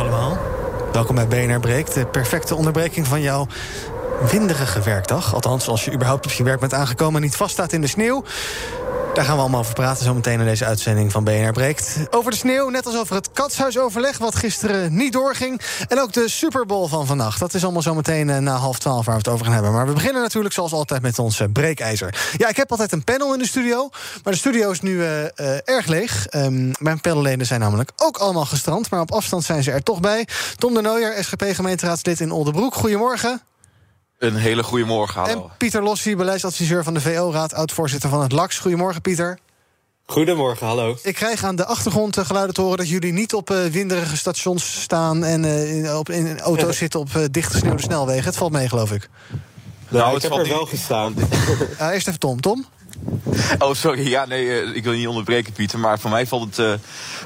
Allemaal. Welkom bij BNR Breekt. De perfecte onderbreking van jouw winderige werkdag. Althans, als je überhaupt op je werk bent aangekomen en niet vaststaat in de sneeuw. Daar gaan we allemaal over praten zo meteen in deze uitzending van BNR Breekt. Over de sneeuw, net als over het katshuisoverleg... wat gisteren niet doorging. En ook de Super Bowl van vannacht. Dat is allemaal zo meteen eh, na half twaalf waar we het over gaan hebben. Maar we beginnen natuurlijk zoals altijd met ons breekijzer. Ja, ik heb altijd een panel in de studio. Maar de studio is nu uh, uh, erg leeg. Um, mijn panelleden zijn namelijk ook allemaal gestrand. Maar op afstand zijn ze er toch bij. Tom de Nooijer, SGP-gemeenteraadslid in Oldenbroek. Goedemorgen. Een hele goede morgen, hallo. En Pieter Lossie, beleidsadviseur van de VO-raad... oud-voorzitter van het LAX. Goedemorgen, Pieter. Goedemorgen, hallo. Ik krijg aan de achtergrond geluiden te horen... dat jullie niet op uh, winderige stations staan... en uh, in, op, in auto's zitten op uh, dicht gesneeuwde snelwegen. Het valt mee, geloof ik. Nou, nou ik heb er wel gestaan. eerst even Tom. Tom? Oh, sorry. Ja, nee, uh, ik wil niet onderbreken, Pieter. Maar voor mij valt het uh,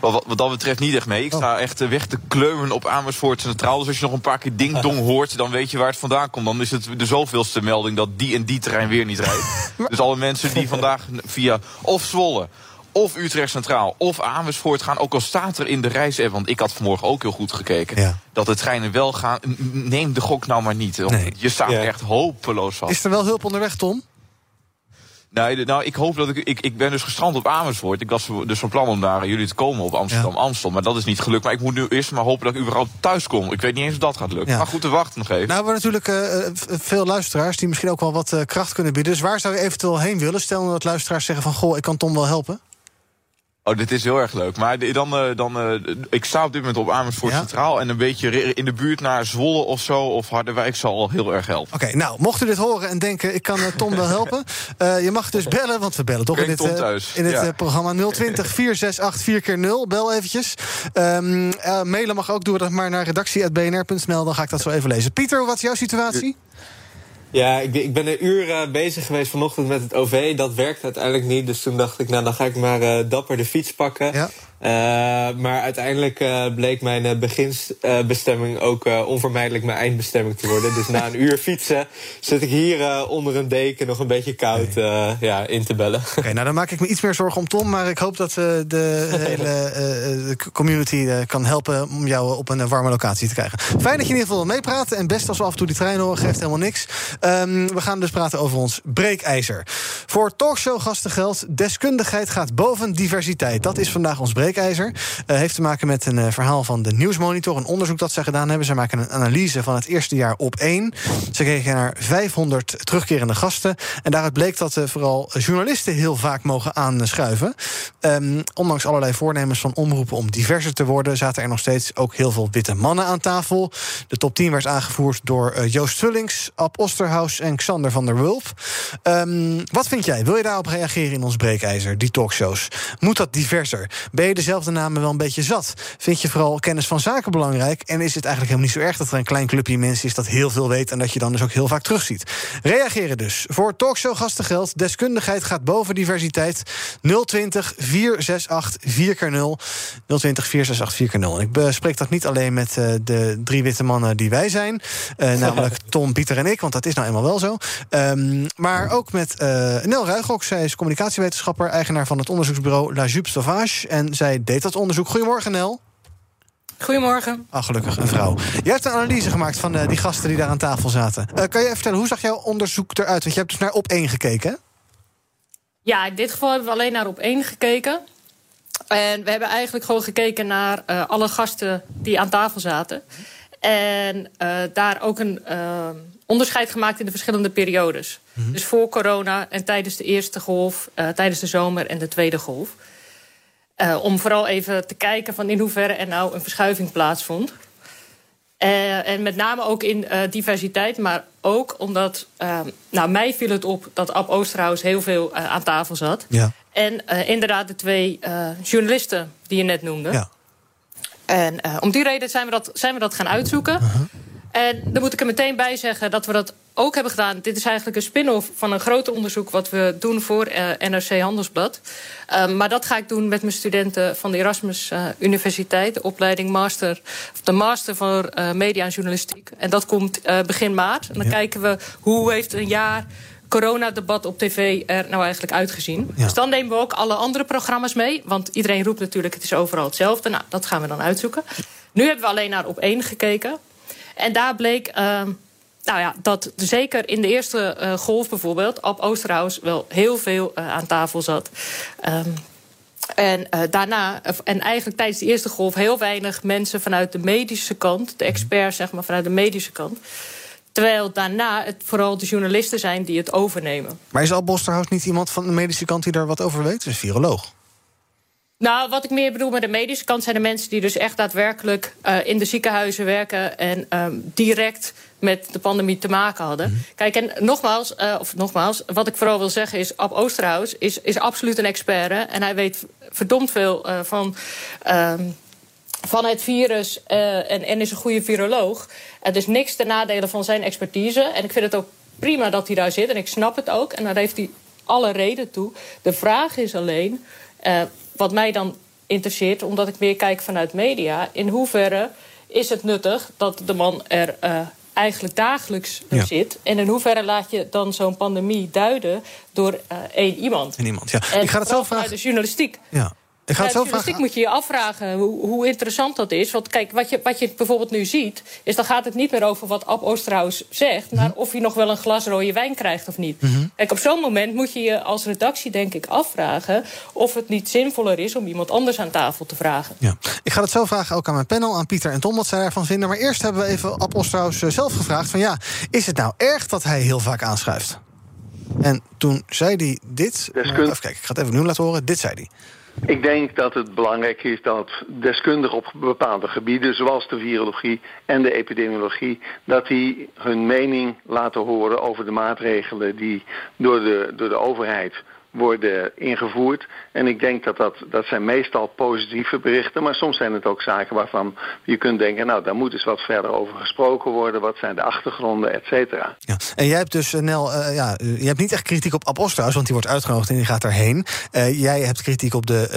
wat, wat, dat betreft niet echt mee. Ik sta echt uh, weg te kleumen op Amersfoort Centraal. Dus als je nog een paar keer ding-dong hoort, dan weet je waar het vandaan komt. Dan is het de zoveelste melding dat die en die terrein weer niet rijdt. dus alle mensen die vandaag via of Zwolle of Utrecht Centraal of Amersfoort gaan. Ook al staat er in de reis want ik had vanmorgen ook heel goed gekeken... Ja. dat de treinen wel gaan. Neem de gok nou maar niet. Nee. Je staat ja. echt hopeloos vast. Is er wel hulp onderweg, Tom? Nee, nou, ik hoop dat ik, ik. Ik ben dus gestrand op Amersfoort. Ik was dus van plan om naar jullie te komen op Amsterdam-Amstel. Maar dat is niet gelukt. Maar ik moet nu eerst maar hopen dat ik überhaupt thuis kom. Ik weet niet eens of dat gaat lukken. Ja. Maar goed, te wachten nog even. Nou, we hebben natuurlijk uh, veel luisteraars die misschien ook wel wat uh, kracht kunnen bieden. Dus waar zou je eventueel heen willen? Stel dat luisteraars zeggen van... Goh, ik kan Tom wel helpen. Oh, dit is heel erg leuk. Maar dan, uh, dan uh, ik sta op dit moment op Amersfoort ja? Centraal. En een beetje in de buurt naar Zwolle of zo. Of Harderwijk zal al heel erg helpen. Oké, okay, nou, mocht u dit horen en denken, ik kan uh, Tom wel helpen. je mag dus bellen, want we bellen toch in dit, in dit ja. programma 020 468 4 keer 0 Bel eventjes. Um, mailen mag ook, doe dat maar naar redactie.bnr.nl. Dan ga ik dat zo even lezen. Pieter, wat is jouw situatie? Ja, ik, ik ben een uur bezig geweest vanochtend met het OV. Dat werkt uiteindelijk niet. Dus toen dacht ik, nou, dan ga ik maar uh, dapper de fiets pakken. Ja. Uh, maar uiteindelijk uh, bleek mijn beginsbestemming ook onvermijdelijk mijn eindbestemming te worden. Dus na een uur fietsen zit ik hier onder een deken nog een beetje koud nee. ja, in te bellen. Oké, okay, nou dan maak ik me iets meer zorgen om Tom. Maar ik hoop dat de hele community kan helpen om jou op een warme locatie te krijgen. Fijn dat je in ieder geval wil meepraten. En best als we af en toe die trein horen, geeft helemaal niks. Um, we gaan dus praten over ons breekijzer. Voor talkshowgasten geldt, deskundigheid gaat boven diversiteit. Dat is vandaag ons breekijzer. Uh, heeft te maken met een uh, verhaal van de Nieuwsmonitor. Een onderzoek dat ze gedaan hebben. Ze maken een analyse van het eerste jaar op één. Ze kregen naar 500 terugkerende gasten. En daaruit bleek dat uh, vooral journalisten heel vaak mogen aanschuiven. Um, ondanks allerlei voornemens van omroepen om diverser te worden... zaten er nog steeds ook heel veel witte mannen aan tafel. De top 10 werd aangevoerd door Joost Vullings, Ab Osterhaus en Xander van der Wulp. Um, wat vind jij? Wil je daarop reageren in ons breekijzer, die talkshows? Moet dat diverser? Ben je dezelfde namen wel een beetje zat? Vind je vooral kennis van zaken belangrijk? En is het eigenlijk helemaal niet zo erg dat er een klein clubje mensen is dat heel veel weet en dat je dan dus ook heel vaak terugziet? Reageren dus. Voor talkshow gasten geldt: deskundigheid gaat boven diversiteit. 020 468 4 keer 0 020 468 4 keer 0 Ik bespreek dat niet alleen met uh, de drie witte mannen die wij zijn, uh, namelijk Tom, Pieter en ik, want dat is nou eenmaal wel zo. Um, maar ook met uh, Nel Ruigrok. Zij is communicatiewetenschapper, eigenaar van het onderzoeksbureau La Jupe Sauvage. En zij deed dat onderzoek. Goedemorgen, Nel. Goedemorgen. Ah, gelukkig, een vrouw. Jij hebt een analyse gemaakt van uh, die gasten die daar aan tafel zaten. Uh, kan je even vertellen, hoe zag jouw onderzoek eruit? Want je hebt dus naar op één gekeken, hè? Ja, in dit geval hebben we alleen naar op één gekeken. En we hebben eigenlijk gewoon gekeken naar uh, alle gasten die aan tafel zaten. En daar ook een onderscheid gemaakt in de verschillende periodes. Mhm. Dus voor corona en tijdens de eerste golf, tijdens de zomer en de tweede golf. Om vooral even te kijken van in hoeverre er nou een verschuiving plaatsvond. Uh, en met name ook in uh, diversiteit, maar ook omdat... Uh, nou, mij viel het op dat Ab Oosterhuis heel veel aan tafel zat. Ja. En inderdaad de twee journalisten die je net noemde. Ja. En om die reden zijn we dat, zijn we dat gaan uitzoeken. -huh. En dan moet ik er meteen bij zeggen dat we dat ook hebben gedaan. Dit is eigenlijk een spin-off van een groter onderzoek... wat we doen voor uh, NRC Handelsblad. Uh, maar dat ga ik doen met mijn studenten van de Erasmus uh, Universiteit... de opleiding master, of de master voor media en journalistiek. En dat komt begin maart. En dan ja. kijken we hoe heeft een jaar coronadebat op tv er nou eigenlijk uitgezien. Ja. Dus dan nemen we ook alle andere programma's mee. Want iedereen roept natuurlijk, het is overal hetzelfde. Nou, dat gaan we dan uitzoeken. Nu hebben we alleen naar op één gekeken... En daar bleek uh, nou ja, dat zeker in de eerste uh, golf bijvoorbeeld... Ab Oosterhuis wel heel veel uh, aan tafel zat. Um, en uh, daarna, en eigenlijk tijdens de eerste golf... heel weinig mensen vanuit de medische kant... de experts zeg maar vanuit de medische kant... Terwijl daarna het vooral de journalisten zijn die het overnemen. Maar is Ab Oosterhuis niet iemand van de medische kant die daar wat over weet? Is een viroloog. Nou, wat ik meer bedoel met de medische kant zijn de mensen die dus echt daadwerkelijk uh, in de ziekenhuizen werken en um, direct met de pandemie te maken hadden. Mm -hmm. Kijk, en nogmaals, uh, of nogmaals, wat ik vooral wil zeggen is... Ab Oosterhuis is, is absoluut een expert. Hè, en hij weet verdomd veel uh, van, um, van het virus uh, en, en is een goede viroloog. Het is niks ten nadele van zijn expertise. En ik vind het ook prima dat hij daar zit. En ik snap het ook. En daar heeft hij alle reden toe. De vraag is alleen wat mij dan interesseert, omdat ik meer kijk vanuit media... in hoeverre is het nuttig dat de man er uh, eigenlijk dagelijks ja. zit... en in hoeverre laat je dan zo'n pandemie duiden door uh, één iemand? En iemand, ja. En ik ga het zelf vragen. de journalistiek. Ja. Ik ga het zo vragen. moet je je afvragen hoe, hoe, interessant dat is. Want kijk, wat je, wat je bijvoorbeeld nu ziet... is dan gaat het niet meer over wat Ab Oosterhuis zegt... maar of hij nog wel een glas rode wijn krijgt of niet. Mm -hmm. Kijk, op zo'n moment moet je je als redactie denk ik afvragen... of het niet zinvoller is om iemand anders aan tafel te vragen. Ja. Ik ga het zo vragen ook aan mijn panel, aan Pieter en Tom... wat zij daarvan vinden. Maar eerst hebben we even Ab Oosterhuis eh, zelf gevraagd... van ja, is het nou erg dat hij heel vaak aanschuift? En toen zei hij dit... Even kijken, ik ga het even nu laten horen. Dit zei hij. Ik denk dat het belangrijk is dat deskundigen op bepaalde gebieden, zoals de virologie en de epidemiologie, dat die hun mening laten horen over de maatregelen die door de, door de overheid worden ingevoerd. En ik denk dat, dat dat zijn meestal positieve berichten, maar soms zijn het ook zaken waarvan je kunt denken, nou daar moet eens wat verder over gesproken worden. Wat zijn de achtergronden, et cetera. Ja. En jij hebt dus, Nel, uh, ja, je hebt niet echt kritiek op Ab Osterhaus, want die wordt uitgenodigd en die gaat daarheen. Uh, jij hebt kritiek op de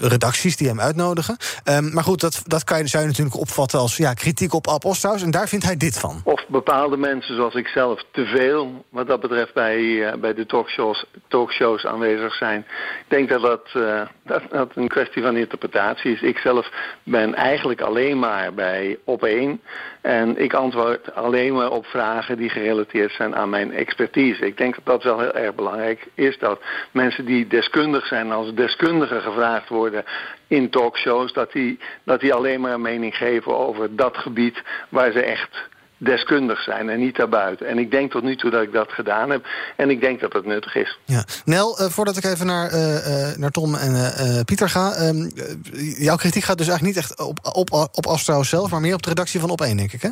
uh, redacties die hem uitnodigen. Um, maar goed, dat, dat kan je, zou je natuurlijk opvatten als ja, kritiek op Ab Osterhaus. En daar vindt hij dit van. Of bepaalde mensen zoals ik zelf te veel, wat dat betreft bij, bij de talkshows, talkshows shows aanwezig zijn. Ik denk dat dat, uh, dat dat een kwestie van interpretatie is. Ik zelf ben eigenlijk alleen maar bij op één. En ik antwoord alleen maar op vragen die gerelateerd zijn aan mijn expertise. Ik denk dat dat wel heel erg belangrijk is. Dat mensen die deskundig zijn als deskundigen gevraagd worden in talkshows... dat die, dat die alleen maar een mening geven over dat gebied waar ze echt deskundig zijn en niet daarbuiten. En ik denk tot nu toe dat ik dat gedaan heb. En ik denk dat dat nuttig is. Ja. Nel, uh, voordat ik even naar, uh, naar Tom en uh, Pieter ga... Um, jouw kritiek gaat dus eigenlijk niet echt op, op, op Astro zelf... maar meer op de redactie van Op1, denk ik, hè?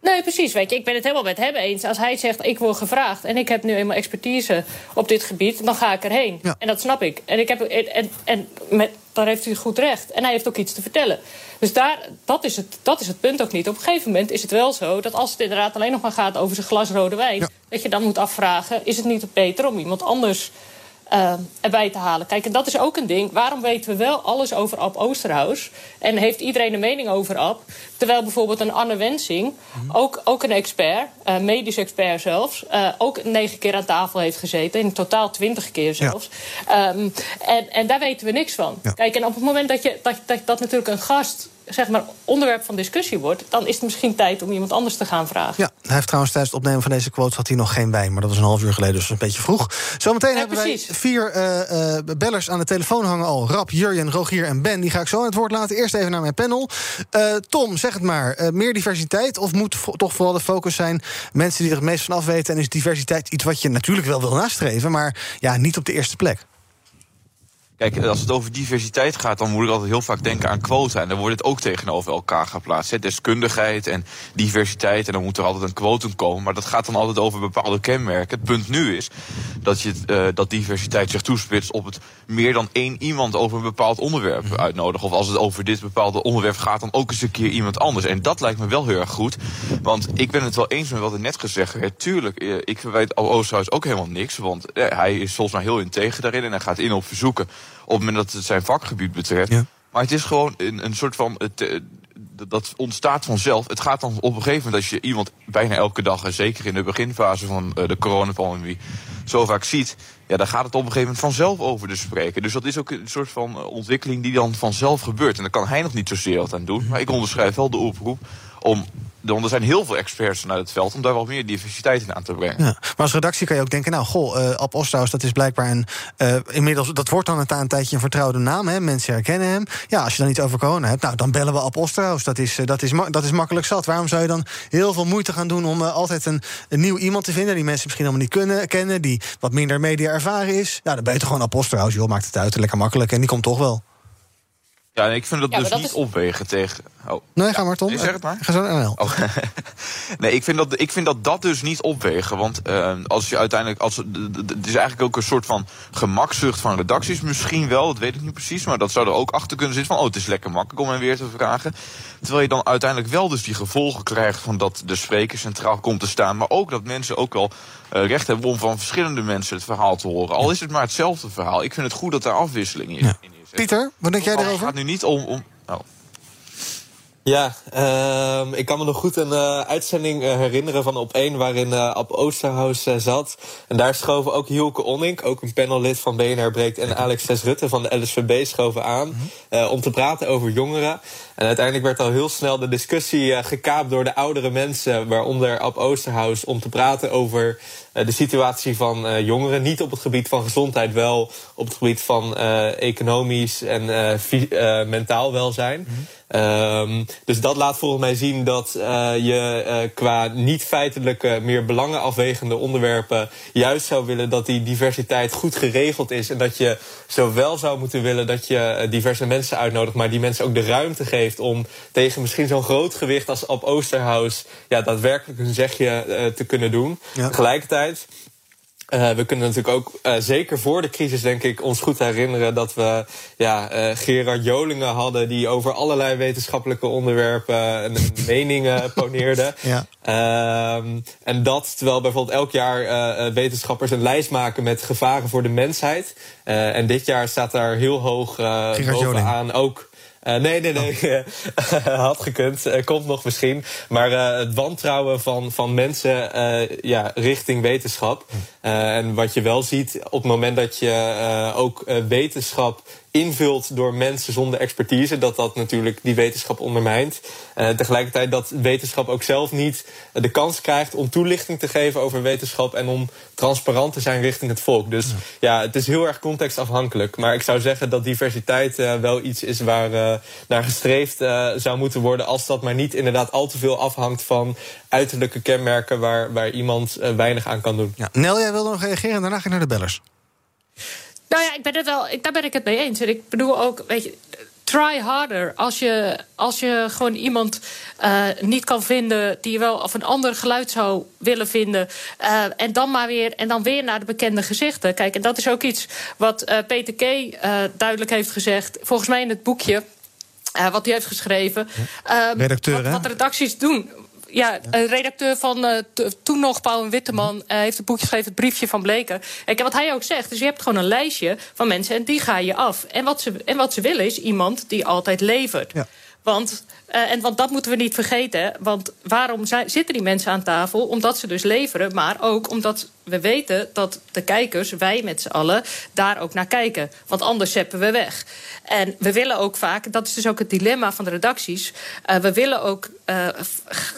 Nee, precies. Weet je, ik ben het helemaal met hem eens. Als hij zegt, ik word gevraagd en ik heb nu eenmaal expertise op dit gebied... dan ga ik erheen. Ja. En dat snap ik. En, ik heb, en, en met, daar heeft hij goed recht. En hij heeft ook iets te vertellen. Dus daar, dat, is het, dat is het punt ook niet. Op een gegeven moment is het wel zo dat als het inderdaad alleen nog maar gaat over zijn glas rode wijn... Ja. dat je dan moet afvragen, is het niet beter om iemand anders uh, erbij te halen. Kijk, en dat is ook een ding. Waarom weten we wel alles over Ab Oosterhuis? En heeft iedereen een mening over Ab? Terwijl bijvoorbeeld een Anne Wensing, ook, ook een expert, uh, medisch expert zelfs, uh, ook negen keer aan tafel heeft gezeten. In totaal twintig keer zelfs. Ja. Um, en, en daar weten we niks van. Ja. Kijk, en op het moment dat, je, dat, dat, dat natuurlijk een gast zeg maar, onderwerp van discussie wordt, dan is het misschien tijd om iemand anders te gaan vragen. Ja, hij heeft trouwens tijdens het opnemen van deze quote had hij nog geen wijn, maar dat was een half uur geleden, dus een beetje vroeg. Zometeen hebben wij vier uh, uh, bellers aan de telefoon hangen al: Rap, Jurjen, Rogier en Ben. Die ga ik zo aan het woord laten. Eerst even naar mijn panel. Uh, Tom, zeg het maar: meer diversiteit of moet toch vooral de focus zijn mensen die er het meest van af weten? En is diversiteit iets wat je natuurlijk wel wil nastreven, maar ja, niet op de eerste plek? Kijk, als het over diversiteit gaat, dan moet ik altijd heel vaak denken aan quota. En dan wordt het ook tegenover elkaar geplaatst. Hè. Deskundigheid en diversiteit. En dan moet er altijd een quotum komen. Maar dat gaat dan altijd over bepaalde kenmerken. Het punt nu is dat, je, uh, dat diversiteit zich toespitst op het meer dan één iemand over een bepaald onderwerp mhm. uitnodigen. Of als het over dit bepaalde onderwerp gaat, dan ook eens een keer iemand anders. En dat lijkt me wel heel erg goed. Want ik ben het wel eens met wat er net gezegd werd. Tuurlijk, eh, ik verwijt Al Oosterhuis ook helemaal niks. Want eh, hij is volgens mij heel integer daarin. En hij gaat in op verzoeken op het moment dat het zijn vakgebied betreft. Maar het is gewoon een, een soort van. Het, eh, dat ontstaat vanzelf. Het gaat dan op een gegeven moment als je iemand bijna elke dag, en zeker in de beginfase van uh, de coronapandemie, zo vaak ziet. Ja, dan gaat het op een gegeven moment vanzelf over de spreken. Dus dat is ook een soort van eh, ontwikkeling die dan vanzelf gebeurt. En daar kan hij nog niet zozeer wat aan doen. Maar ik onderschrijf wel de oproep om want er zijn heel veel experts vanuit het veld om daar wel meer diversiteit in aan te brengen. Maar als redactie kan je ook denken, nou, goh, uh, Ab dat is blijkbaar een. Uh, inmiddels, dat wordt dan een, tijdje een vertrouwde naam. Hè? Mensen herkennen hem. Ja, als je dan niet over corona hebt, nou, dan bellen we Ab. Dat is, uh, dat, is dat is makkelijk zat. Waarom zou je dan heel veel moeite gaan doen om altijd een, nieuw iemand te vinden die mensen misschien helemaal niet kunnen kennen, die wat minder media ervaren is? Ja, dan ben je toch gewoon Ab. Joh, maakt het uit, lekker makkelijk en die komt toch wel. Ja, ik vind dat dus niet is... opwegen tegen. Oh. Nee, ga maar, Tom. Nee, zeg het maar. Ga zo naar oh. nee, ik vind, dat, ik vind dat dat dus niet opwegen. Want uh, als je uiteindelijk. Als, het is eigenlijk ook een soort van gemakzucht van redacties. Misschien wel, dat weet ik niet precies. Maar dat zou er ook achter kunnen zitten van. Oh, het is lekker makkelijk om hem weer te vragen. Terwijl je dan uiteindelijk wel dus die gevolgen krijgt van dat de spreker centraal komt te staan. Maar ook dat mensen ook wel uh, recht hebben om van verschillende mensen het verhaal te horen. Al is het maar hetzelfde verhaal. Ik vind het goed dat er afwisseling is. Ja. Pieter, wat denk jij erover? Het gaat nu niet om... om oh. Ja, uh, ik kan me nog goed een uh, uitzending uh, herinneren van op 1 waarin uh, Ab Oosterhuis zat. En daar schoven ook Hielke Onink, ook een panellid van BNR Breekt, en Alex Ses Rutte van de LSVB schoven aan mhm. om te praten over jongeren. En uiteindelijk werd al heel snel de discussie gekaapt door de oudere mensen, waaronder Ab Oosterhuis, om te praten over de situatie van jongeren. Niet op het gebied van gezondheid, wel op het gebied van economisch en mentaal welzijn. Um, dus dat laat volgens mij zien dat je qua niet feitelijke, meer belangenafwegende onderwerpen juist zou willen dat die diversiteit goed geregeld is. En dat je zowel zou moeten willen dat je eh, diverse mensen uitnodigt, maar die mensen ook de ruimte geeft om tegen misschien zo'n groot gewicht als op Oosterhuis ja, daadwerkelijk een zegje te kunnen doen. Ja. Tegelijkertijd uh, we kunnen natuurlijk ook, uh, zeker voor de crisis, denk ik, ons goed herinneren dat we ja, uh, Gerard Jolingen hadden die over allerlei wetenschappelijke onderwerpen meningen poneerde. Ja. Ehm, en dat terwijl bijvoorbeeld elk jaar wetenschappers een lijst maken met gevaren voor de mensheid. en dit jaar staat daar heel hoog bovenaan ook uh, nee, nee, nee. Oh. Had gekund. Uh, komt nog misschien. Maar uh, het wantrouwen van, van mensen ja, richting wetenschap. en wat je wel ziet op het moment dat je ook wetenschap invult door mensen zonder expertise, dat dat natuurlijk die wetenschap ondermijnt. Uh, tegelijkertijd dat wetenschap ook zelf niet de kans krijgt om toelichting te geven over wetenschap en om transparant te zijn richting het volk. Dus ja, het is heel erg contextafhankelijk. Maar ik zou zeggen dat diversiteit uh, wel iets is waar uh, naar gestreefd zou moeten worden, als dat maar niet inderdaad al te veel afhangt van uiterlijke kenmerken waar, waar iemand weinig aan kan doen. Ja. Nel, jij wilde nog reageren en daarna ga ik naar de bellers. Nou ja, ik ben het wel, daar ben ik het mee eens. En ik bedoel ook, weet je, try harder. Als je, als je gewoon iemand uh, niet kan vinden die je wel of een ander geluid zou willen vinden. Uh, en dan maar weer en dan weer naar de bekende gezichten. Kijk, en dat is ook iets wat uh, Peter K. duidelijk heeft gezegd. Volgens mij in het boekje. wat hij heeft geschreven. Redacteur, wat, wat redacties doen ja, een redacteur van uh, toen nog Pauw en Witteman uh, heeft een boekje geschreven, het briefje van Bleken. Kijk, wat hij ook zegt, dus je hebt gewoon een lijstje van mensen en die ga je af. En wat ze, en wat ze willen is iemand die altijd levert. Ja. Want Uh, en want dat moeten we niet vergeten. Want waarom zitten die mensen aan tafel? Omdat ze dus leveren, maar ook omdat we weten dat de kijkers, wij met z'n allen, daar ook naar kijken. Want anders zeppen we weg. En we willen ook vaak, dat is dus ook het dilemma van de redacties. Uh, we willen ook uh,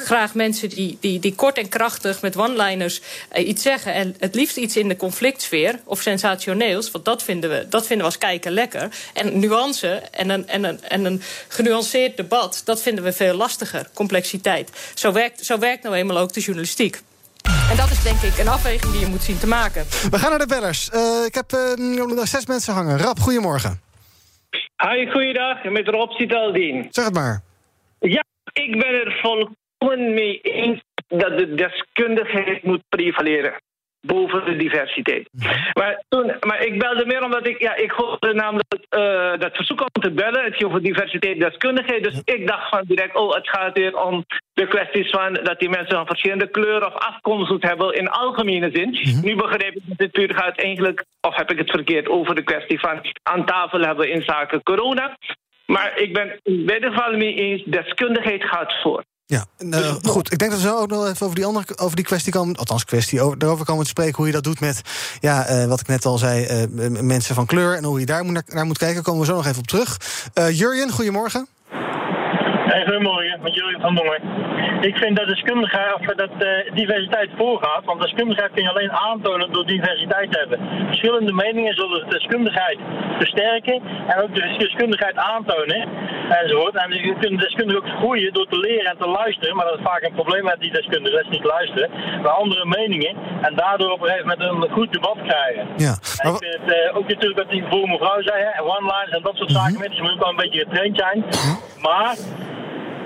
graag mensen die, die, die kort en krachtig met one-liners iets zeggen. En het liefst iets in de conflictsfeer of sensationeels. Want dat vinden we, dat vinden we als kijker lekker. En nuance en een, en een, en een genuanceerd debat, dat vinden we veel lastiger. Complexiteit. Zo werkt, zo werkt nou eenmaal ook de journalistiek. En dat is denk ik een afweging die je moet zien te maken. We gaan naar de bellers. Uh, ik heb uh, zes mensen hangen. Rap, goedemorgen. Hi, goeiedag. Met Rob Citaldien. Zeg het maar. Ja, ik ben er volkomen mee eens dat de deskundigheid moet prevaleren boven de diversiteit. Maar, toen, maar ik belde meer omdat ik, ja, ik hoorde namelijk uh, dat verzoek om te bellen. Het ging over diversiteit en deskundigheid. Dus ik dacht van direct, oh, het gaat weer om de kwesties van dat die mensen een verschillende kleur of afkomst moeten hebben in algemene zin. Mm-hmm. Nu begrijp ik dat dit puur gaat eigenlijk, of heb ik het verkeerd, over de kwestie van aan tafel hebben in zaken corona. Maar ik ben in ieder geval mee eens, deskundigheid gaat voor. Ja, uh, goed. Ik denk dat we zo ook nog even over die, andere, over die kwestie komen. Althans, kwestie. Over, daarover komen te spreken hoe je dat doet met, ja, uh, wat ik net al zei, uh, mensen van kleur. En hoe je daar moet naar, naar, moet kijken. Komen we zo nog even op terug. Jurjen, goedemorgen. Hey, goedemorgen, met Jurjen van Dongen. Ik vind dat deskundigheid, of dat uh, diversiteit voorgaat. Want deskundigheid kun je alleen aantonen door diversiteit te hebben. Verschillende meningen zullen de deskundigheid versterken en ook de deskundigheid aantonen. Enzovoort. En je kunt deskundigen ook groeien door te leren en te luisteren. Maar dat is vaak een probleem met die deskundigen, dat is niet luisteren. Naar andere meningen. En daardoor op een gegeven moment een goed debat krijgen. Ja. En ik vind het uh, ook natuurlijk wat die voor mevrouw zei, one-liners en dat soort zaken. Mm -hmm. Dus je moet ook wel een beetje getraind zijn. Maar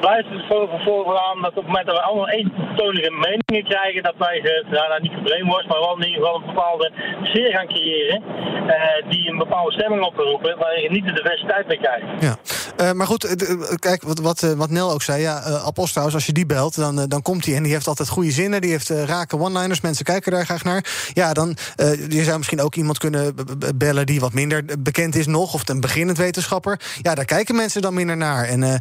blijft het voor vervolgens aan dat op het moment dat we allemaal eentonige meningen krijgen, dat wij uh, nou, niet gebrainwashed, maar wel in ieder geval een bepaalde sfeer gaan creëren uh, die een bepaalde stemming oproepen, waar je niet de diversiteit mee krijgt. Ja. Uh, maar goed, kijk, wat, wat, Nel ook zei, ja, uh, als je die belt, dan, dan komt hij en die heeft altijd goede zinnen, die heeft rake one-liners, mensen kijken daar graag naar. Ja, dan je zou misschien ook iemand kunnen bellen die wat minder bekend is nog, of een beginnend wetenschapper. Ja, daar kijken mensen dan minder naar. En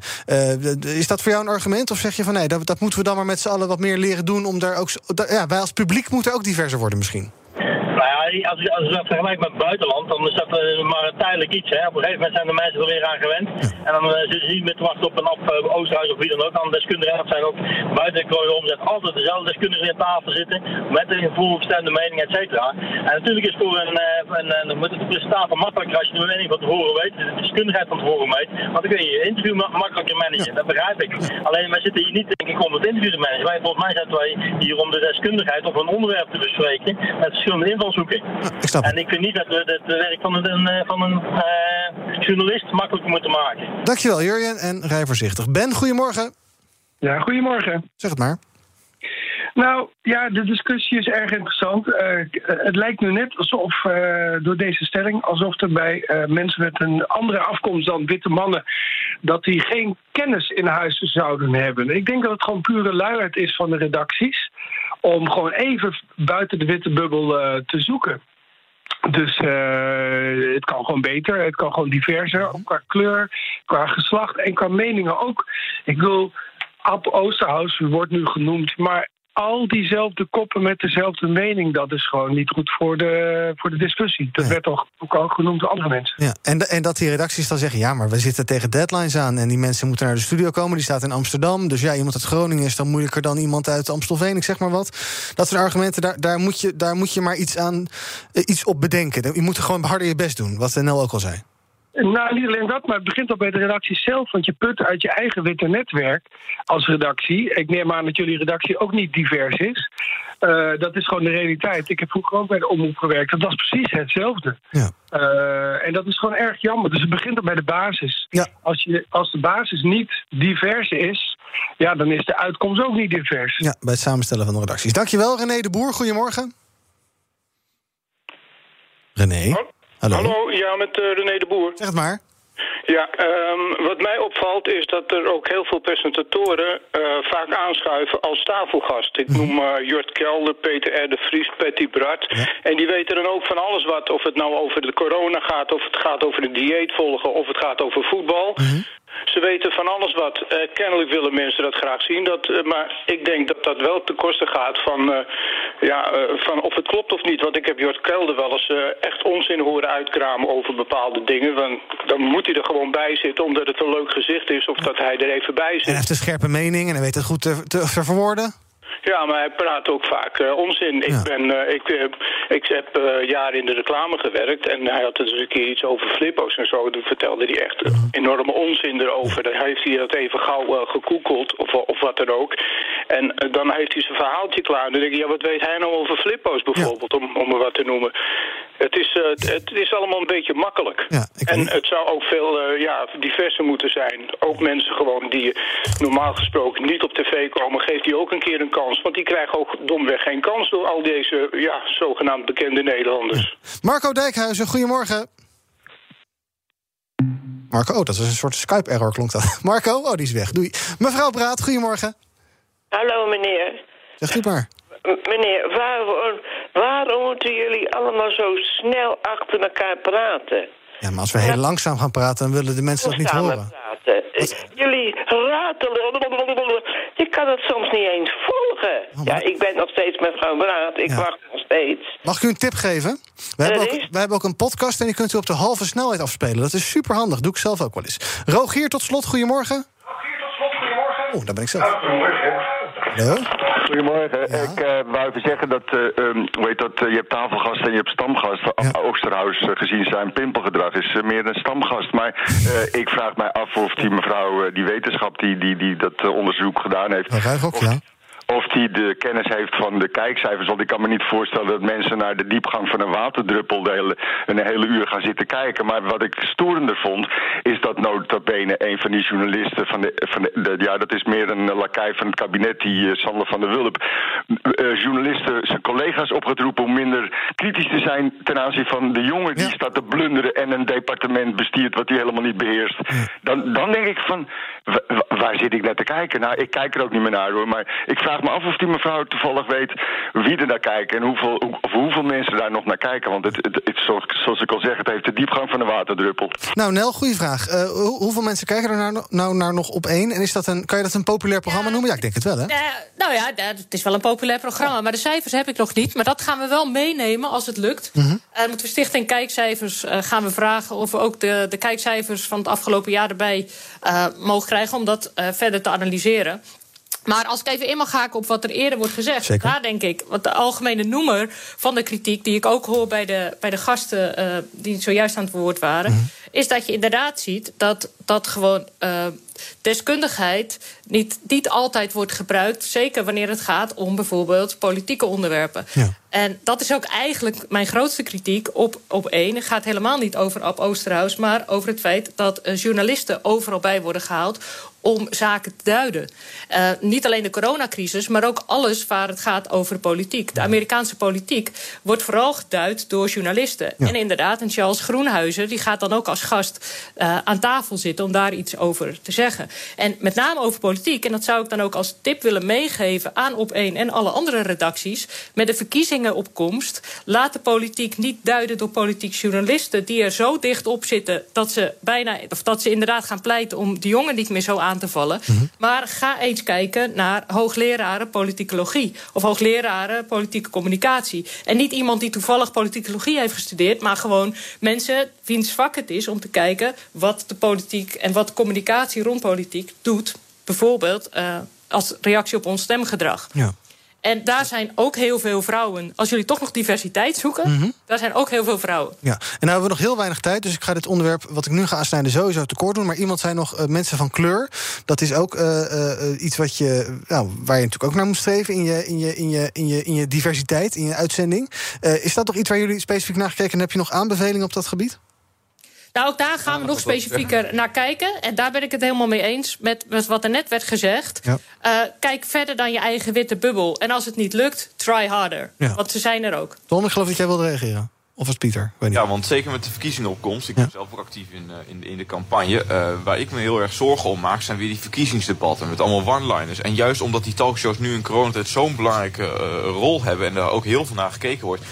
is dat voor jou een argument? Of zeg je van nee, dat, dat moeten we dan maar met z'n allen wat meer leren doen om daar ook. Ja, wij als publiek moeten ook diverser worden misschien. Nou als je, als je dat vergelijkt met het buitenland, dan is dat uh, maar een tijdelijk iets. Hè. Op een gegeven moment zijn de mensen er weer aan gewend. En dan uh, ze zien met wachten op een op uh, Oosterhuis of wie dan ook. Dan deskundigen, dat zijn ook buiten de omzet altijd dezelfde deskundigen aan tafel zitten. Met een voorbestemde mening, et cetera. En natuurlijk is voor een, een, een, een presentator makkelijker als je de mening van tevoren weet. De deskundigheid van tevoren weet. Want dan kun je je interview makkelijker managen. Dat begrijp ik. Alleen wij zitten hier niet denk ik om het interview te managen. Wij, volgens mij zijn wij hier om de deskundigheid of een onderwerp te bespreken. Met verschillende invalshoeken. Ik snap en ik vind niet dat we het werk van een, van een uh, journalist makkelijker moeten maken. Dankjewel, Jurjen. En rij voorzichtig. Ben, goedemorgen. Ja, goedemorgen. Zeg het maar. Nou ja, de discussie is erg interessant. Uh, het lijkt nu net alsof, uh, door deze stelling, alsof er bij uh, mensen met een andere afkomst dan witte mannen, dat die geen kennis in huis zouden hebben. Ik denk dat het gewoon pure luiheid is van de redacties om gewoon even buiten de witte bubbel te zoeken. Dus uh, het kan gewoon beter, het kan gewoon diverser, qua kleur, qua geslacht en qua meningen ook. Ik wil, Ab Oosterhuis wordt nu genoemd, maar al diezelfde koppen met dezelfde mening, dat is gewoon niet goed voor de, voor de discussie. Dat werd toch ook al genoemd door andere mensen. Ja, en, en dat die redacties dan zeggen, ja, maar we zitten tegen deadlines aan en die mensen moeten naar de studio komen, die staat in Amsterdam. Dus ja, iemand uit Groningen is dan moeilijker dan iemand uit Amstelveen, ik zeg maar wat. Dat soort argumenten, daar, daar, moet, je, daar moet je maar iets, aan, iets op bedenken. Je moet gewoon harder je best doen, wat Nel ook al zei. Nou, niet alleen dat, maar het begint al bij de redactie zelf. Want je put uit je eigen witte netwerk als redactie. Ik neem aan dat jullie redactie ook niet divers is. Uh, dat is gewoon de realiteit. Ik heb vroeger ook bij de omroep gewerkt. Dat was precies hetzelfde. Ja. Uh, en dat is gewoon erg jammer. Dus het begint al bij de basis. Ja. Als, je, als de basis niet divers is, ja, dan is de uitkomst ook niet divers. Ja, bij het samenstellen van de redacties. Dankjewel, René de Boer. Goedemorgen. René. Oh. Hallo. Hallo, ja, met uh, René de Boer. Zeg het maar. Ja, um, wat mij opvalt is dat er ook heel veel presentatoren uh, vaak aanschuiven als tafelgast. Ik noem uh, Jort Kelder, Peter R. de Vries, Patty Bart. Ja. En die weten dan ook van alles wat. Of het nou over de corona gaat, of het gaat over de dieet volgen, of het gaat over voetbal. Mhm. Ze weten van alles wat. Uh, kennelijk willen mensen dat graag zien. Dat, uh, maar ik denk dat dat wel ten koste gaat van, uh, ja, van of het klopt of niet. Want ik heb Jort Kelder wel eens echt onzin horen uitkramen over bepaalde dingen. Want dan moet hij er gewoon bij zitten omdat het een leuk gezicht is. Of dat hij er even bij zit. En hij heeft een scherpe mening en hij weet het goed te verwoorden. Ja, maar hij praat ook vaak uh, onzin. Ik, ben, uh, ik, uh, ik heb jaren in de reclame gewerkt en hij had dus een keer iets over flippo's en zo. Toen vertelde hij echt enorme onzin erover. Dan heeft hij dat even gauw gegoogeld of, of wat dan ook. En dan heeft hij zijn verhaaltje klaar. Dan denk ik, ja, wat weet hij nou over flippo's bijvoorbeeld, om, om er wat te noemen. Het is, het is allemaal een beetje makkelijk. Ja, en het zou ook veel ja, diverser moeten zijn. Ook mensen gewoon die normaal gesproken niet op tv komen, geeft die ook een keer een kans want die krijgen ook domweg geen kans door al deze ja, zogenaamd bekende Nederlanders. Marco Dijkhuizen, goedemorgen. Marco, oh, dat was een soort Skype-error, klonk dat. Marco, oh, die is weg. Doei. Mevrouw Braat, goedemorgen. Hallo, meneer. Zeg u maar. meneer, waarom, waarom moeten jullie allemaal zo snel achter elkaar praten? Ja, maar als we heel langzaam gaan praten, dan willen de mensen dat niet horen. Praten. Jullie ratelen. Ik kan het soms niet eens volgen. Oh, ja, ik ben nog steeds met mevrouw Braat. Ik wacht nog steeds. Mag ik u een tip geven? We hebben, ook, we hebben ook een podcast en die kunt u op de halve snelheid afspelen. Dat is super handig. Doe ik zelf ook wel eens. Rogier, tot slot, goedemorgen. Rogier, tot slot, goedemorgen. Oh, daar ben ik zelf. Goedemorgen. Ik uh, wou even zeggen dat, uh, um, hoe heet dat, uh, je hebt tafelgasten en je hebt stamgasten. Ja. Oosterhuis gezien zijn pimpelgedrag is meer een stamgast. Maar ik vraag mij af of die mevrouw, die wetenschap die, die, die dat onderzoek gedaan heeft... Dat ook, ja of hij de kennis heeft van de kijkcijfers. Want ik kan me niet voorstellen dat mensen naar de diepgang van een waterdruppel de hele, een hele uur gaan zitten kijken. Maar wat ik storender vond, is dat notabene een van die journalisten van de, van de, ja, dat is meer een lakai van het kabinet, die uh, Sander van der Wulp, uh, journalisten zijn collega's opgeroepen om minder kritisch te zijn ten aanzien van de jongen die staat te blunderen en een departement bestiert wat hij helemaal niet beheerst. Dan, dan denk ik van, waar zit ik naar te kijken? Nou, ik kijk er ook niet meer naar hoor, maar ik vraag me af of die mevrouw toevallig weet wie er naar kijkt en hoeveel, of hoeveel mensen daar nog naar kijken. Want het, het, het, zoals ik al zeg, het heeft de diepgang van de waterdruppel. Nou, Nel, goede vraag. Uh, hoeveel mensen kijken er nou, nou naar nog op één? En is dat een, kan je dat een populair programma noemen? Ja, ik denk het wel, hè? Uh, nou ja, het is wel een populair programma. Maar de cijfers heb ik nog niet. Maar dat gaan we wel meenemen als het lukt. Mm -hmm. uh, moeten we Stichting Kijkcijfers gaan we vragen of we ook de, de kijkcijfers van het afgelopen jaar erbij mogen krijgen om dat verder te analyseren. Maar als ik even in mag haken op wat er eerder wordt gezegd, Zeker. daar denk ik, wat de algemene noemer van de kritiek, die ik ook hoor bij de, bij de gasten uh, die zojuist aan het woord waren, mm -hmm. is dat je inderdaad ziet dat, dat gewoon uh, deskundigheid niet, niet altijd wordt gebruikt. Zeker wanneer het gaat om bijvoorbeeld politieke onderwerpen. Ja. En dat is ook eigenlijk mijn grootste kritiek op, op één. Het gaat helemaal niet over Ab Oosterhuis, maar over het feit dat uh, journalisten overal bij worden gehaald om zaken te duiden. Uh, niet alleen de coronacrisis, maar ook alles waar het gaat over politiek. De Amerikaanse politiek wordt vooral geduid door journalisten. Ja. En inderdaad, en Charles Groenhuizen die gaat dan ook als gast uh, aan tafel zitten om daar iets over te zeggen. En met name over politiek, en dat zou ik dan ook als tip willen meegeven aan Op1 en alle andere redacties. Met de verkiezingen op komst, laat de politiek niet duiden door politiek journalisten die er zo dicht op zitten dat ze bijna, of dat ze inderdaad gaan pleiten om de jongen niet meer zo aan te vallen. Maar ga eens kijken naar hoogleraren politicologie of hoogleraren politieke communicatie. En niet iemand die toevallig politicologie heeft gestudeerd, maar gewoon mensen wiens vak het is om te kijken wat de politiek en wat communicatie rond politiek doet. Bijvoorbeeld uh, als reactie op ons stemgedrag. Ja. En daar zijn ook heel veel vrouwen. Als jullie toch nog diversiteit zoeken, mm -hmm. daar zijn ook heel veel vrouwen. Ja, en nou hebben we nog heel weinig tijd, dus ik ga dit onderwerp wat ik nu ga aansnijden sowieso tekort doen. Maar iemand zei nog uh, mensen van kleur. Dat is ook uh, uh, iets wat je, nou, waar je natuurlijk ook naar moet streven in je, in je, in je, in je, in je diversiteit, in je uitzending. is dat toch iets waar jullie specifiek naar gekeken en heb je nog aanbevelingen op dat gebied? Nou, ook daar gaan we nog specifieker naar kijken. En daar ben ik het helemaal mee eens met, met wat er net werd gezegd. Ja. Uh, kijk verder dan je eigen witte bubbel. En als het niet lukt, try harder. Ja. Want ze zijn er ook. Tom, ik geloof dat jij wilde reageren. Of was Pieter? Ja, want zeker met de verkiezingenopkomst. Ik ben zelf ook actief in, uh, in, in, de campagne. Uh, waar ik me heel erg zorgen om maak, zijn weer die verkiezingsdebatten. Met allemaal one-liners. En juist omdat die talkshows nu in coronatijd zo'n belangrijke uh, rol hebben. En daar ook heel veel naar gekeken wordt.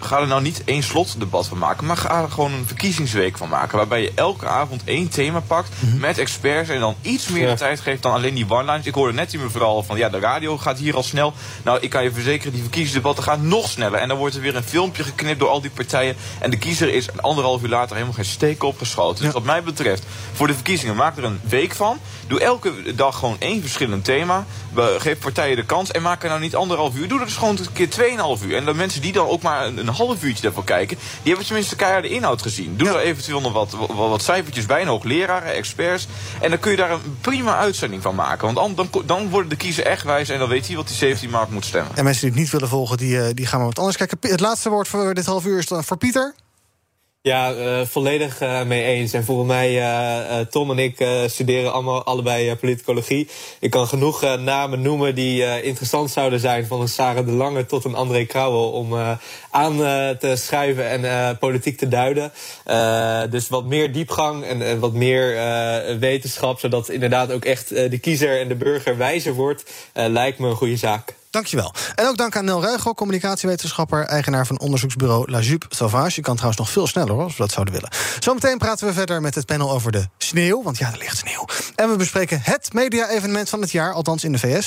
Ga er nou niet één slotdebat van maken. Maar ga er gewoon een verkiezingsweek van maken. Waarbij je elke avond één thema pakt. Mm -hmm. Met experts. En dan iets meer ja. tijd geeft dan alleen die one-liners. Ik hoorde net die mevrouw van ja, de radio gaat hier al snel. Nou, ik kan je verzekeren, die verkiezingsdebatten gaan nog sneller. En dan wordt er weer een filmpje geknipt door al die partijen. En de kiezer is anderhalf uur later helemaal geen steek opgeschoten. Dus wat mij betreft, voor de verkiezingen, maak er een week van. Doe elke dag gewoon één verschillend thema. Geef partijen de kans. En maak er nou niet anderhalf uur. Doe er dus gewoon een keer tweeënhalf uur. En de mensen die dan ook maar een, een half uurtje daarvoor kijken... die hebben tenminste keiharde inhoud gezien. Doe er eventueel nog wat, wat, wat cijfertjes bij. Nog leraren, experts. En dan kun je daar een prima uitzending van maken. Want dan, dan, dan worden de kiezer echt wijs. En dan weet hij wat die 17 maart moet stemmen. En mensen die het niet willen volgen, die, die gaan maar wat anders kijken. Het laatste woord voor dit half uur is dan voor Pieter. Ja, uh, volledig uh, mee eens. En volgens mij, uh, Tom en ik studeren allemaal, allebei politicologie. Ik kan genoeg namen noemen die interessant zouden zijn... van een Sarah de Lange tot een André Krauwel... om aan te schrijven en politiek te duiden. dus wat meer diepgang en, en wat meer wetenschap... zodat inderdaad ook echt de kiezer en de burger wijzer wordt... lijkt me een goede zaak. Dankjewel. En ook dank aan Nel Ruigel, communicatiewetenschapper... eigenaar van onderzoeksbureau La Jupe Sauvage. Je kan trouwens nog veel sneller, als we dat zouden willen. Zometeen praten we verder met het panel over de sneeuw. Want ja, er ligt sneeuw. En we bespreken het media-evenement van het jaar, althans in de VS.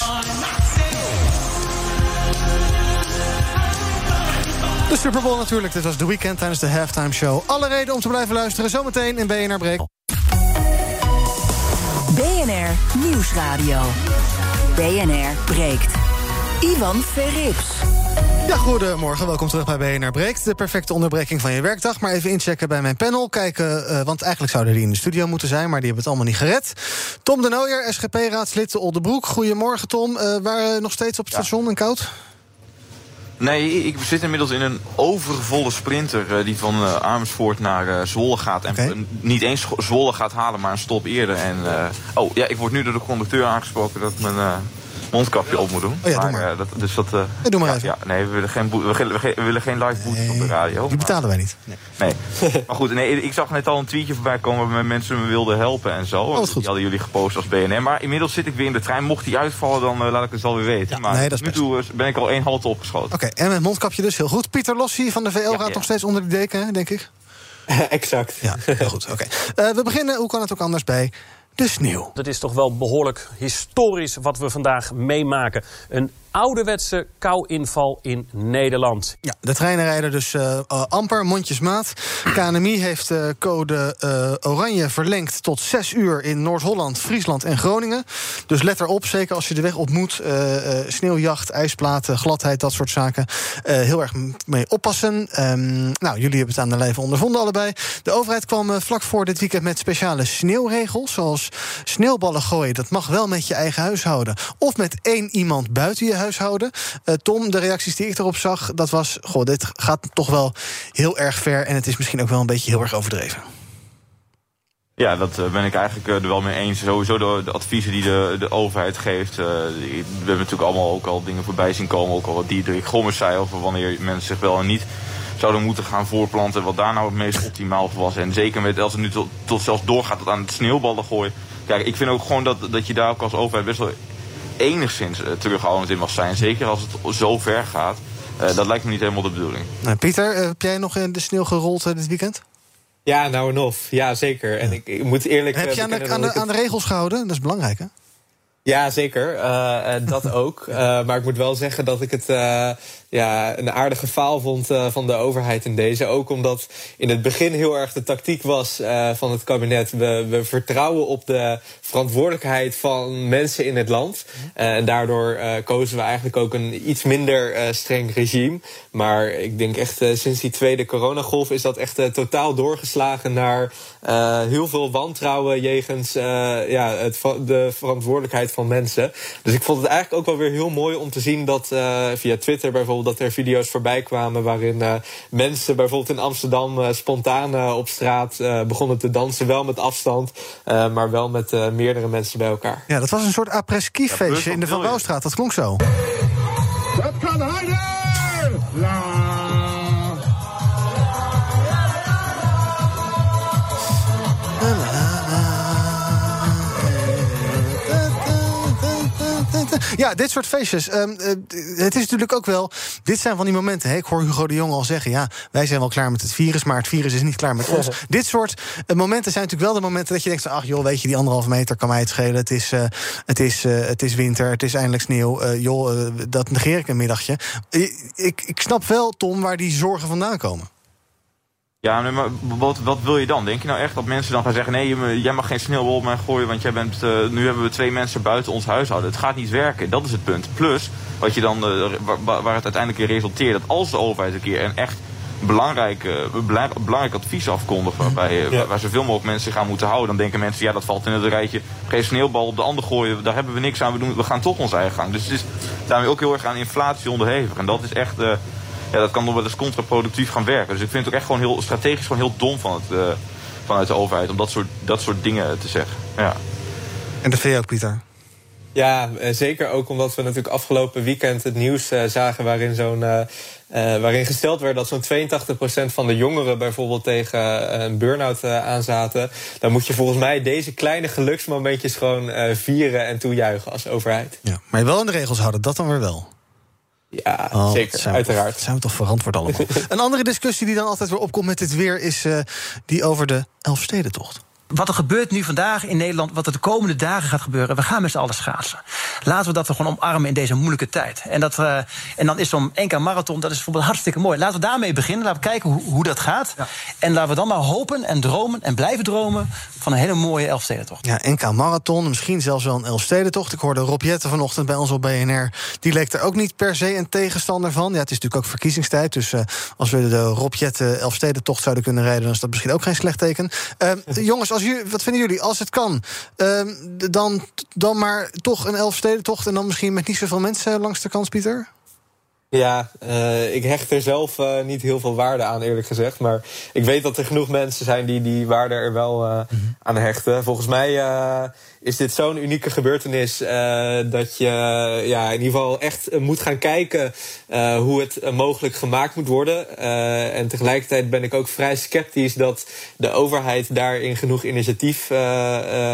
De Super Bowl natuurlijk. Dit was de weekend tijdens de halftime show. Alle reden om te blijven luisteren. Zometeen in BNR Break. BNR Nieuwsradio. BNR breekt. Ivan Verrips. Ja, goedemorgen. Welkom terug bij BNR Breekt. De perfecte onderbreking van je werkdag. Maar even inchecken bij mijn panel. Kijken, uh, want eigenlijk zouden die in de studio moeten zijn... maar die hebben het allemaal niet gered. Tom de Nooijer, SGP-raadslid te Oldebroek. Goedemorgen, Tom. Uh, waren nog steeds op het ja. station en koud? Nee, ik zit inmiddels in een overvolle sprinter... Uh, die van uh, Amersfoort naar uh, Zwolle gaat. En okay. niet eens Zwolle gaat halen, maar een stop eerder. En, oh, ja, ik word nu door de conducteur aangesproken... dat mijn mondkapje op moet doen. Oh ja, doe maar. Uh, dat, dus dat, uh, ja, doe maar ja, even. Ja, nee, we willen geen, we willen, we willen geen live boetes nee, op de radio. Die betalen wij niet. Nee. nee. maar goed, nee, ik zag net al een tweetje voorbij komen... waar mensen me wilden helpen en zo. Oh, die hadden jullie gepost als BNR. Maar inmiddels zit ik weer in de trein. Mocht die uitvallen, dan uh, laat ik het alweer weten. Ja, maar nee, dat nu toe ben ik al één halte opgeschoten. Oké, okay, en met mondkapje dus heel goed. Pieter Lossie van de VL gaat nog steeds onder de deken, denk ik. exact. Ja, heel goed. Oké. Okay. we beginnen, hoe kan het ook anders, bij de sneeuw. Dat is toch wel behoorlijk historisch wat we vandaag meemaken. Een ouderwetse kou-inval in Nederland. Ja, de treinen rijden dus uh, amper, mondjesmaat. KNMI heeft uh, code oranje verlengd tot 6 uur in Noord-Holland, Friesland en Groningen. Dus let erop, zeker als je de weg op moet. sneeuwjacht, ijsplaten, gladheid, dat soort zaken. heel erg mee oppassen. Um, nou, jullie hebben het aan de lijve ondervonden allebei. De overheid kwam vlak voor dit weekend met speciale sneeuwregels. Zoals sneeuwballen gooien, dat mag wel met je eigen huishouden. Of met één iemand buiten je huishouden. Uh, Tom, de reacties die ik erop zag, dat was... goh, dit gaat toch wel heel erg ver... en het is misschien ook wel een beetje heel erg overdreven. Ja, dat uh, ben ik eigenlijk uh, er wel mee eens. Sowieso de, de adviezen die de, de overheid geeft. We hebben natuurlijk allemaal ook al dingen voorbij zien komen. Ook al wat Diederik Gommers zei over wanneer mensen zich wel en niet zouden moeten gaan voorplanten. Wat daar nou het meest optimaal voor was. En zeker met, als het nu tot, tot zelfs doorgaat tot aan het sneeuwballen gooien. Kijk, ik vind ook gewoon dat, dat je daar ook als overheid best wel enigszins uh, terughoudend in mag zijn. Zeker als het zo ver gaat. Uh, dat lijkt me niet helemaal de bedoeling. Nou, Pieter, uh, heb jij nog in de sneeuw gerold dit weekend? Ja, nou en of. Ja, zeker. En ik, ik moet eerlijk... Heb je aan de, aan, de, aan de regels gehouden? Dat is belangrijk, hè? Ja, zeker. Uh, dat ook. Uh, maar ik moet wel zeggen dat ik het uh, ja, een aardige faal vond van de overheid in deze. Ook omdat in het begin heel erg de tactiek was van het kabinet. We, we vertrouwen op de verantwoordelijkheid van mensen in het land. en daardoor kozen we eigenlijk ook een iets minder streng regime. Maar ik denk echt sinds die tweede coronagolf is dat echt totaal doorgeslagen naar heel veel wantrouwen jegens ja, het, de verantwoordelijkheid van mensen. Dus ik vond het eigenlijk ook wel weer heel mooi om te zien dat via Twitter bijvoorbeeld dat er video's voorbij kwamen waarin uh, mensen bijvoorbeeld in Amsterdam uh, spontaan op straat begonnen te dansen. Wel met afstand, maar wel met meerdere mensen bij elkaar. Ja, dat was een soort après-ski feestje in de Van Bouwstraat. Dat klonk zo. Dat kan harder! La. Ja, dit soort feestjes. Ehm, eh, het is natuurlijk ook wel. Dit zijn van die momenten. Hè? Ik hoor Hugo de Jong al zeggen: ja, wij zijn wel klaar met het virus, maar het virus is niet klaar met ons. dit soort eh, momenten zijn natuurlijk wel de momenten dat je denkt: ach joh, weet je, die anderhalve meter kan mij het schelen. Het is, eh, het is, het is winter, het is eindelijk sneeuw. Joh, dat negeer ik een middagje. Ik, ik snap wel, Tom, waar die zorgen vandaan komen. Ja, nee, maar wat, wat wil je dan? Denk je nou echt dat mensen dan gaan zeggen... nee, jij mag geen sneeuwbal op mij gooien... want jij bent, eh, nu hebben we twee mensen buiten ons huishouden. Het gaat niet werken, dat is het punt. Plus, wat je dan, eh, waar, waar het uiteindelijk in resulteert... dat als de overheid een keer een echt belangrijk, bela- belangrijk advies afkondigt... Waarbij, eh, waar, waar zoveel mogelijk mensen zich aan moeten houden... dan denken mensen, ja, dat valt in het rijtje... geen sneeuwbal op de ander gooien, daar hebben we niks aan. We, doen, we gaan toch onze eigen gang. Dus het is daarmee ook heel erg aan inflatie onderhevig. En dat is echt... ja, dat kan nog wel eens contraproductief gaan werken. Dus ik vind het ook echt gewoon heel strategisch gewoon heel dom van het, eh, vanuit de overheid om dat soort, dat soort dingen te zeggen. Ja. En dat vind je ook, Pieter? Ja, eh, zeker ook omdat we natuurlijk afgelopen weekend het nieuws eh, zagen waarin zo'n. waarin gesteld werd dat zo'n 82% van de jongeren bijvoorbeeld tegen een burn-out eh, aanzaten. Dan moet je volgens mij deze kleine geluksmomentjes gewoon eh, vieren en toejuichen als overheid. Ja, maar je wel in de regels houden, dat dan weer wel. Ja, Oh, zeker, zijn we uiteraard. Toch, zijn we toch verantwoord allemaal. een andere discussie die dan altijd weer opkomt met dit weer... is eh, die over de Elfstedentocht. Wat er gebeurt nu vandaag in Nederland, wat er de komende dagen gaat gebeuren, we gaan met z'n allen schaatsen. Laten we dat we gewoon omarmen in deze moeilijke tijd. En, dat, eh, en dan is zo'n NK Marathon, dat is bijvoorbeeld hartstikke mooi. Laten we daarmee beginnen, laten we kijken hoe, hoe dat gaat. En laten we dan maar hopen en dromen en blijven dromen van een hele mooie Elfstedentocht. Ja, NK Marathon, misschien zelfs wel een Elfstedentocht. Ik hoorde Rob Jetten vanochtend bij ons op BNR. Die leek er ook niet per se een tegenstander van. Ja, het is natuurlijk ook verkiezingstijd. Dus eh, als we de Rob Jetten Elfstedentocht zouden kunnen rijden... dan is dat misschien ook geen slecht teken. Eh, jongens, als jullie, wat vinden jullie? Als het kan, eh, dan, dan maar toch een Elfstedentocht... en dan misschien met niet zoveel mensen langs de kant, Pieter? Ja, eh, ik hecht er zelf eh, niet heel veel waarde aan, eerlijk gezegd. Maar ik weet dat er genoeg mensen zijn die die waarde er wel eh, aan hechten. Volgens mij is dit zo'n unieke gebeurtenis eh, dat je ja, in ieder geval echt eh, moet gaan kijken eh, hoe het mogelijk gemaakt moet worden. En tegelijkertijd ben ik ook vrij sceptisch dat de overheid daarin genoeg initiatief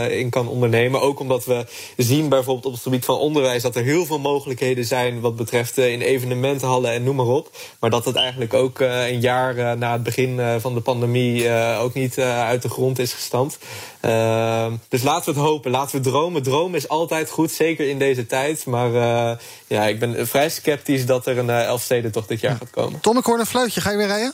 in kan ondernemen. Ook omdat we zien bijvoorbeeld op het gebied van onderwijs dat er heel veel mogelijkheden zijn wat betreft in evenementenhallen en noem maar op. Maar dat het eigenlijk ook een jaar na het begin van de pandemie ook niet uit de grond is gestampt. Eh, dus laten we het hopen, laten we dromen. Dromen is altijd goed, zeker in deze tijd. Maar eh, ja, ik ben vrij sceptisch dat er een uh, Elfstedentocht dit jaar gaat komen. Tom, ik hoor een fluitje. Ga je weer rijden?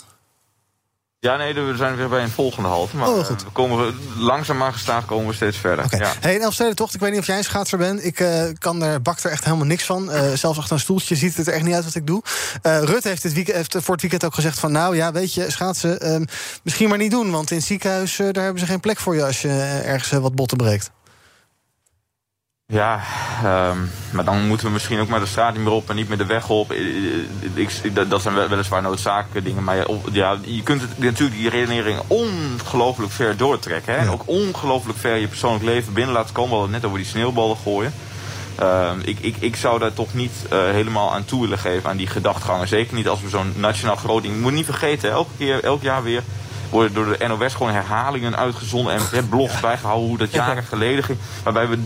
Ja, nee, we zijn weer bij een volgende halte. Maar Oh, eh, we komen langzaam maar gestaag komen we steeds verder. Ja. Hey, een Elfstedentocht, ik weet niet of jij een schaatser bent. Ik eh, kan er, bak er echt helemaal niks van. Eh, zelfs achter een stoeltje ziet het er echt niet uit wat ik doe. Rutte heeft, dit weekend, heeft voor het weekend ook gezegd van... nou ja, weet je, schaatsen ehm, misschien maar niet doen. Want in het ziekenhuis daar hebben ze geen plek voor je... als je ergens wat botten breekt. Ja, ehm, maar dan moeten we misschien ook maar de straat niet meer op en niet meer de weg op. Eh, eh, Ik, ik- dat- zijn wel- weliswaar noodzakelijke dingen. Maar ja, je kunt het, natuurlijk die redenering ongelooflijk ver doortrekken. Hè? En ook ongelooflijk ver je persoonlijk leven binnen laten komen. We hadden het net over die sneeuwballen gooien. Ehm, ik, ik, ik zou daar toch niet eh, helemaal aan toe willen geven aan die gedachtegangen. Zeker niet als we zo'n nationaal groot ding... Je moet niet vergeten, elke keer, elk jaar weer worden door de NOS gewoon herhalingen uitgezonden en blogs bijgehouden hoe dat jaren geleden ging. Waarbij we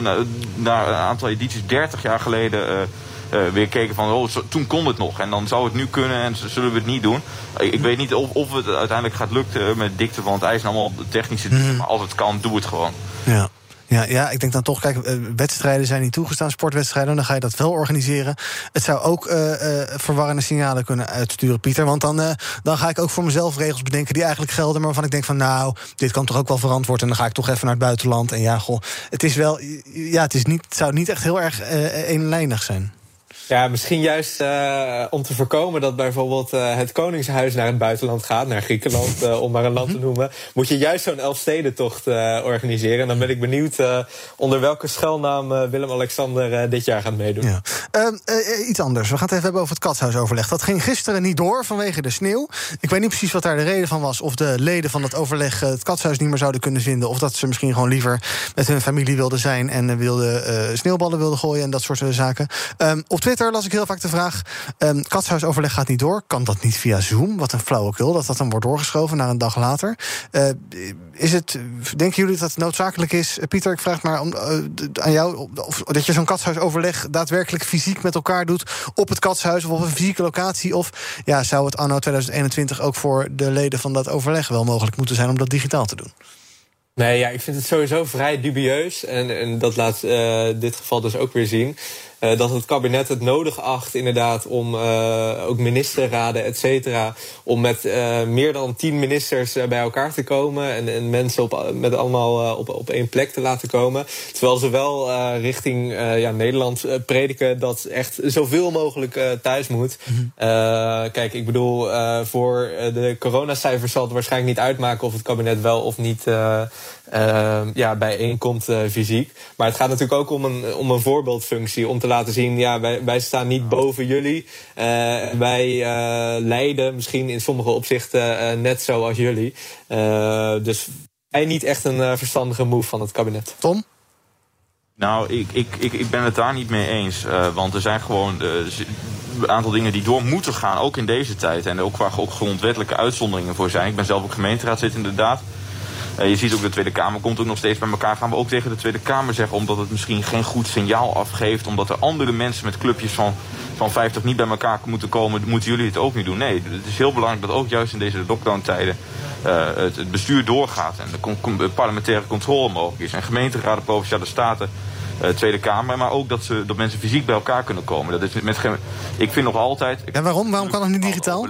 na, na een aantal edities 30 jaar geleden eh, eh, weer keken van oh, zo- toen kon het nog. En dan zou het nu kunnen en zullen we het niet doen. Ik, ik weet niet of, of het uiteindelijk gaat lukken met dikte van het ijs en allemaal technische dingen. Maar als het kan, doe het gewoon. Ja. Ja, ja, ik denk dan toch, kijk, eh, wedstrijden zijn niet toegestaan, sportwedstrijden, dan ga je dat wel organiseren. Het zou ook eh, verwarrende signalen kunnen uitsturen, Pieter. Want dan, dan ga ik ook voor mezelf regels bedenken die eigenlijk gelden, maar waarvan ik denk van nou, dit kan toch ook wel verantwoord. En dan ga ik toch even naar het buitenland. En ja, goh, het is wel, ja, het, is niet, het zou niet echt heel erg eenlijnig zijn. Ja, misschien juist eh, om te voorkomen dat bijvoorbeeld eh, het Koningshuis naar het buitenland gaat, naar Griekenland, eh, om maar een land te noemen, moet je juist zo'n Elfstedentocht organiseren. En dan ben ik benieuwd onder welke schuilnaam Willem-Alexander dit jaar gaat meedoen. Ja. Ehm, eh, iets anders. We gaan het even hebben over het katshuisoverleg. Dat ging gisteren niet door vanwege de sneeuw. Ik weet niet precies wat daar de reden van was. Of de leden van dat overleg het katshuis niet meer zouden kunnen vinden. Of dat ze misschien gewoon liever met hun familie wilden zijn. En wilden, sneeuwballen wilden gooien en dat soort zaken. Ehm, op Twitter Twitter las ik heel vaak de vraag... Um, katshuisoverleg gaat niet door. Kan dat niet via Zoom? Wat een flauwekul, dat dat dan wordt doorgeschoven naar een dag later. Uh, is het, denken jullie dat het noodzakelijk is... Pieter, ik vraag maar om, uh, aan jou... Of, dat je zo'n katshuisoverleg daadwerkelijk fysiek met elkaar doet... op het katshuis of op een fysieke locatie? Of ja, zou het anno 2021 ook voor de leden van dat overleg... wel mogelijk moeten zijn om dat digitaal te doen? Nee, ja, ik vind het sowieso vrij dubieus. En, en dat laat dit geval dus ook weer zien. Uh, dat het kabinet het nodig acht, inderdaad, om uh, ook ministerraden, et cetera, om met uh, meer dan tien ministers bij elkaar te komen en, en mensen op, met allemaal op, op één plek te laten komen. Terwijl ze wel richting ja, Nederland prediken dat echt zoveel mogelijk thuis moet. -hmm. kijk, ik bedoel, voor de coronacijfers zal het waarschijnlijk niet uitmaken of het kabinet wel of niet uh, ja, bijeenkomt uh, fysiek. Maar het gaat natuurlijk ook om een, om een voorbeeldfunctie. Om te laten zien, ja, wij, wij staan niet boven jullie. Uh, wij leiden misschien in sommige opzichten net zoals jullie. dus hij niet echt een verstandige move van het kabinet. Tom? Nou, ik, ik, ik, ik ben het daar niet mee eens. want er zijn gewoon een aantal dingen die door moeten gaan, ook in deze tijd. En ook waar ook grondwettelijke uitzonderingen voor zijn. Ik ben zelf ook gemeenteraadslid inderdaad. Uh, je ziet ook de Tweede Kamer komt ook nog steeds bij elkaar. Gaan we ook tegen de Tweede Kamer zeggen, omdat het misschien geen goed signaal afgeeft. Omdat er andere mensen met clubjes van, van 50 niet bij elkaar moeten komen. Moeten jullie het ook niet doen? Nee, het is heel belangrijk dat ook juist in deze lockdown-tijden uh, het, het, bestuur doorgaat. En de parlementaire controle mogelijk is. En gemeenteraden, provinciale staten. Uh, Tweede Kamer, maar ook dat, ze, dat mensen fysiek bij elkaar kunnen komen. Dat is met, ik vind nog altijd. En waarom? Waarom kan het niet digitaal?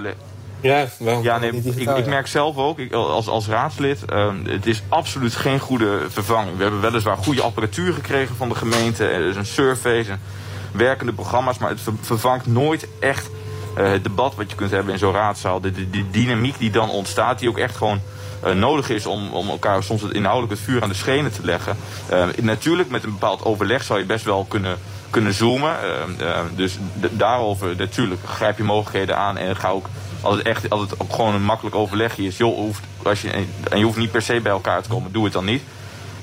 Ja, wel. Ja, nee, ik, ik, merk zelf ook, ik, als, als raadslid, uh, het is absoluut geen goede vervanging. We hebben weliswaar goede apparatuur gekregen van de gemeente. Er is een survey, en werkende programma's, maar het vervangt nooit echt uh, het debat wat je kunt hebben in zo'n raadzaal. De, de, de, dynamiek die dan ontstaat, die ook echt gewoon uh, nodig is om, om elkaar soms het inhoudelijk het vuur aan de schenen te leggen. Uh, natuurlijk, met een bepaald overleg zou je best wel kunnen, kunnen zoomen. dus daarover, natuurlijk, grijp je mogelijkheden aan en ga ook als het echt als het ook gewoon een makkelijk overlegje is. Joh, hoeft, als je, en je hoeft niet per se bij elkaar te komen, doe het dan niet.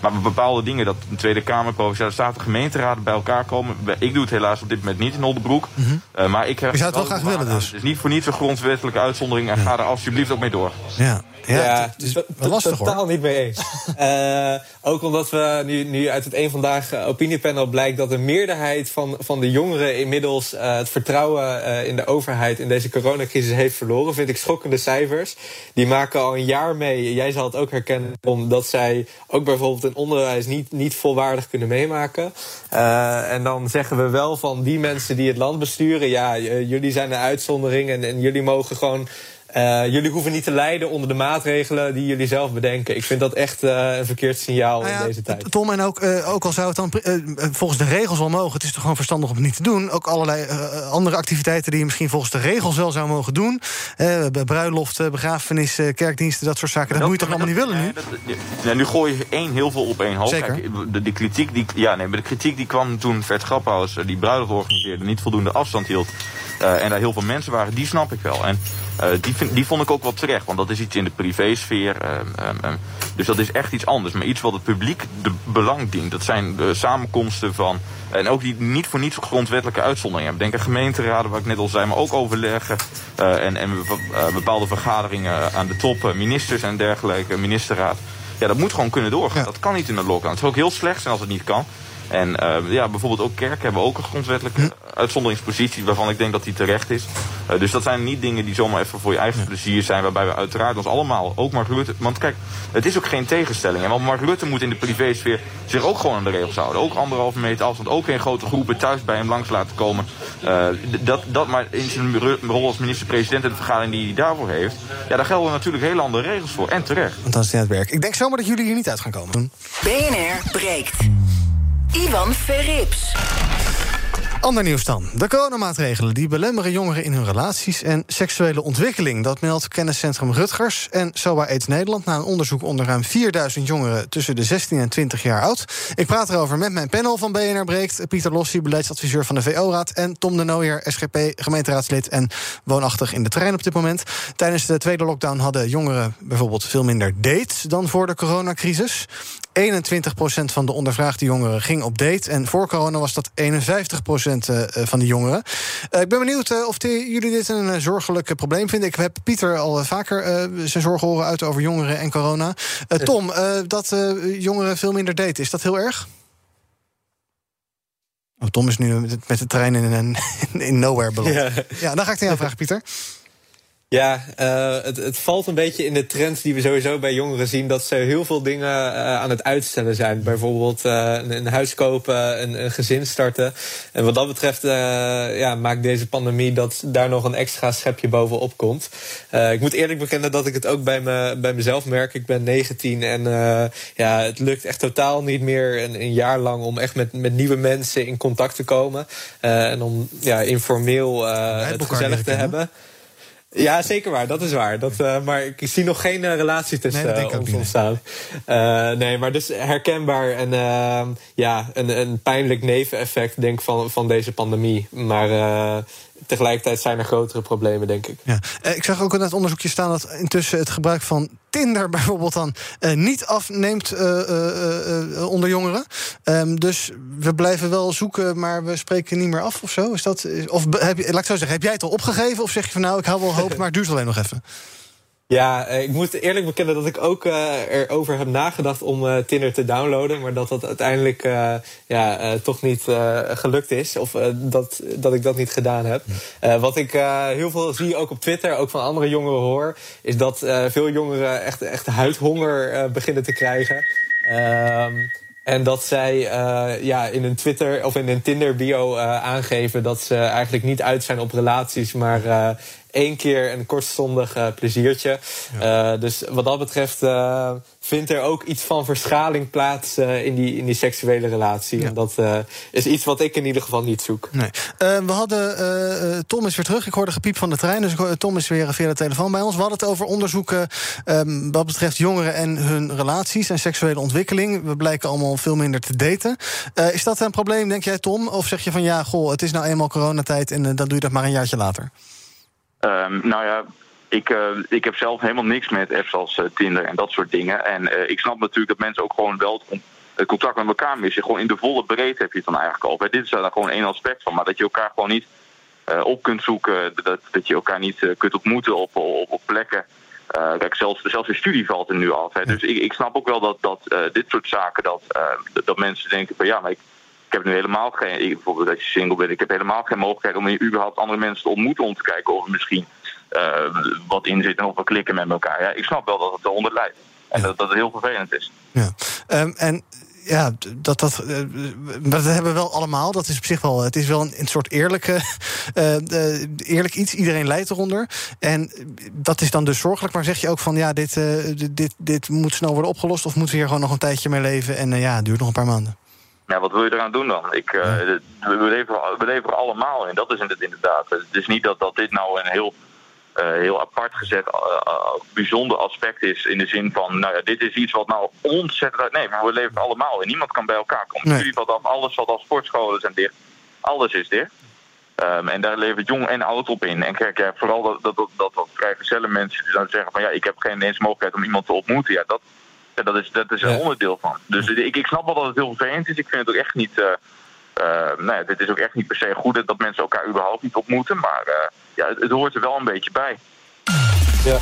Maar bepaalde dingen, dat een Tweede Kamer, Provinciale Staten, gemeenteraden bij elkaar komen. Ik doe het helaas op dit moment niet in Oldenbroek. Mm -hmm. uh, maar ik heb je zou het wel graag willen dus. Het is niet voor niets een grondwettelijke uitzondering. En ja. ga er alsjeblieft ook mee door. Ja. Ja, ja het is lastig totaal niet mee eens. uh, ook omdat we nu, nu uit het een vandaag uh, opiniepanel blijkt dat de meerderheid van, van de jongeren inmiddels uh, het vertrouwen in de overheid in deze coronacrisis heeft verloren. Vind ik schokkende cijfers. Die maken al een jaar mee. Jij zal het ook herkennen omdat zij ook bijvoorbeeld in onderwijs niet, niet volwaardig kunnen meemaken. en dan zeggen we wel van die mensen die het land besturen, ja, jullie zijn een uitzondering en, en jullie mogen gewoon uh, jullie hoeven niet te lijden onder de maatregelen die jullie zelf bedenken. Ik vind dat echt uh, een verkeerd signaal nou ja, in deze tijd. Tom, en ook, uh, ook al zou het dan volgens de regels wel mogen... het is toch gewoon verstandig om het niet te doen. Ook allerlei andere activiteiten die je misschien volgens de regels wel zou mogen doen. bruiloften, begrafenissen, kerkdiensten, dat soort zaken. Dat, dat moet je toch allemaal niet willen nu? Dat, ja, nu gooi je één heel veel op één hoop. Zeker. Kijk, de, de, kritiek die, ja, nee, maar de kritiek die kwam toen Vert Graphaus die bruiloft organiseerde... niet voldoende afstand hield... en daar heel veel mensen waren, die snap ik wel. En uh, die, vind, die vond ik ook wel terecht, want dat is iets in de privésfeer. Uh, uh, dus dat is echt iets anders. Maar iets wat het publiek de belang dient. Dat zijn de samenkomsten van. En ook die niet voor niets grondwettelijke uitzonderingen hebben. Denk aan gemeenteraden, waar ik net al zei, maar ook overleggen. en, en bepaalde vergaderingen aan de top, ministers en dergelijke, ministerraad. Ja, dat moet gewoon kunnen doorgaan. Ja. Dat kan niet in de lockdown. Het zou ook heel slecht zijn als het niet kan. En uh, ja, bijvoorbeeld ook kerken hebben ook een grondwettelijke hm. uitzonderingspositie waarvan ik denk dat die terecht is. Uh, dus dat zijn niet dingen die zomaar even voor je eigen plezier zijn, waarbij we uiteraard ons allemaal, ook Mark Rutte, want kijk, het is ook geen tegenstelling. En want Mark Rutte moet in de privésfeer zich ook gewoon aan de regels houden. Ook anderhalve meter afstand, ook geen grote groepen thuis bij hem langs laten komen. Uh, dat, dat maar in zijn rol als minister-president en de vergadering die hij daarvoor heeft, ja, daar gelden natuurlijk hele andere regels voor. En terecht. Want dan is het het werk. Ik denk zomaar dat jullie hier niet uit gaan komen. BNR breekt. Ivan Verrips. Ander nieuws dan. De coronamaatregelen die belemmeren jongeren in hun relaties en seksuele ontwikkeling. Dat meldt kenniscentrum Rutgers en SOA AIDS Nederland... na een onderzoek onder ruim 4000 jongeren tussen de 16 en 20 jaar oud. Ik praat erover met mijn panel van BNR Breekt. Pieter Lossi, beleidsadviseur van de VO-raad... en Tom de Nooijer, SGP, gemeenteraadslid en woonachtig in de trein op dit moment. Tijdens de tweede lockdown hadden jongeren bijvoorbeeld veel minder dates... dan voor de coronacrisis. 21% van de ondervraagde jongeren ging op date. En voor corona was dat 51% van de jongeren. ik ben benieuwd of jullie dit een zorgelijk probleem vinden. Ik heb Pieter al vaker zijn zorgen horen uit over jongeren en corona. Tom, dat jongeren veel minder daten, is dat heel erg? Oh, Tom is nu met de trein in, in, nowhere beland. Ja. ja, dan ga ik aan jou vragen, Pieter. Ja, uh, het, het, valt een beetje in de trends die we sowieso bij jongeren zien... dat ze heel veel dingen uh, aan het uitstellen zijn. Bijvoorbeeld uh, een, een, huis kopen, een, een, gezin starten. En wat dat betreft ja, maakt deze pandemie dat daar nog een extra schepje bovenop komt. ik moet eerlijk bekennen dat ik het ook bij, me, bij mezelf merk. Ik ben 19 en ja, het lukt echt totaal niet meer een, een, jaar lang... om echt met, met nieuwe mensen in contact te komen. en om ja, informeel het gezellig te hebben. Ja, zeker waar. Dat is waar. Dat, uh, maar ik zie nog geen uh, relatie tussen nee, uh, ons ontstaan. nee, maar dus herkenbaar en ehm, ja, een, een pijnlijk neveneffect denk van, van deze pandemie. Maar tegelijkertijd zijn er grotere problemen, denk ik. Ja. Eh, ik zag ook in het onderzoekje staan dat intussen het gebruik van Tinder bijvoorbeeld dan uh, niet afneemt uh, onder jongeren. Um, dus we blijven wel zoeken, maar we spreken niet meer af of zo. Is dat, of heb je, laat ik zo zeggen, heb jij het al opgegeven? Of zeg je van nou, ik hou wel hoop, maar het duurt alleen nog even? Ja, eh, ik moet eerlijk bekennen dat ik ook uh, erover heb nagedacht om uh, Tinder te downloaden. Maar dat dat uiteindelijk uh, ja, toch niet gelukt is. Of dat, dat ik dat niet gedaan heb. wat ik heel veel zie, ook op Twitter, ook van andere jongeren hoor... is dat veel jongeren echt, echt huidhonger beginnen te krijgen. Ehm, en dat zij ja, in een Twitter of in een Tinder bio aangeven dat ze eigenlijk niet uit zijn op relaties, maar één keer een kortstondig uh, pleziertje. Uh, dus wat dat betreft uh, vindt er ook iets van verschaling plaats in, die, in die seksuele relatie. En dat is iets wat ik in ieder geval niet zoek. Nee. we hadden, Tom is weer terug. Ik hoorde gepiep van de trein, dus Tom is weer via de telefoon bij ons. We hadden het over onderzoeken um, wat betreft jongeren en hun relaties en seksuele ontwikkeling. We blijken allemaal veel minder te daten. is dat een probleem, denk jij, Tom? Of zeg je van ja, goh, het is nou eenmaal coronatijd en dan doe je dat maar een jaartje later? Um, nou ja, ik, uh, ik heb zelf helemaal niks met apps als uh, Tinder en dat soort dingen. En uh, ik snap natuurlijk dat mensen ook gewoon wel het contact met elkaar missen. Gewoon in de volle breedte heb je het dan eigenlijk al. Bij dit is daar gewoon één aspect van. Maar dat je elkaar gewoon niet op kunt zoeken. Dat, dat je elkaar niet kunt ontmoeten op, op, op plekken. kijk, zelfs, zelfs de studie valt er nu af. Hè. Dus ik, ik snap ook wel dat, dat dit soort zaken, dat, dat mensen denken van ja, maar ik heb nu helemaal geen, bijvoorbeeld dat je single bent, ik heb helemaal geen mogelijkheid om überhaupt andere mensen te ontmoeten om te kijken of er misschien uh, wat in zit en of we klikken met elkaar. Ja, ik snap wel dat het eronder leidt. En dat, dat het heel vervelend is. Ja. Um, en ja, dat, dat, uh, dat hebben we wel allemaal. Dat is op zich wel. Het is wel een, een soort eerlijke, uh, eerlijk iets. Iedereen leidt eronder. En dat is dan dus zorgelijk. Maar zeg je ook van ja, dit, dit, dit moet snel worden opgelost. Of moeten we hier gewoon nog een tijdje mee leven? En ja, het duurt nog een paar maanden. Ja, wat wil je eraan doen dan? Ik, uh, we, leven, we leven er allemaal in, dat is het inderdaad. Het is niet dat, dat dit nou een heel, uh, heel apart gezet, uh, bijzonder aspect is. In de zin van, nou ja, dit is iets wat nou ontzettend... Nee, maar we leven er allemaal in. Niemand kan bij elkaar komen. Nee. Jullie valt af, alles wat als sportscholen zijn dicht. Alles is dicht. Um, en daar levert jong en oud op in. En kijk, ja, vooral dat, dat, dat, dat, dat vrijgezelle mensen die dan zeggen van... ja, ik heb geen eens mogelijkheid om iemand te ontmoeten. Ja, dat ja, dat is, dat is een onderdeel van. Dus ik, ik snap wel dat het heel vervelend is. Ik vind het ook echt niet. Uh, uh, nou ja, dit is ook echt niet per se goed dat mensen elkaar überhaupt niet ontmoeten. Maar uh, ja, het, het, hoort er wel een beetje bij. Ja.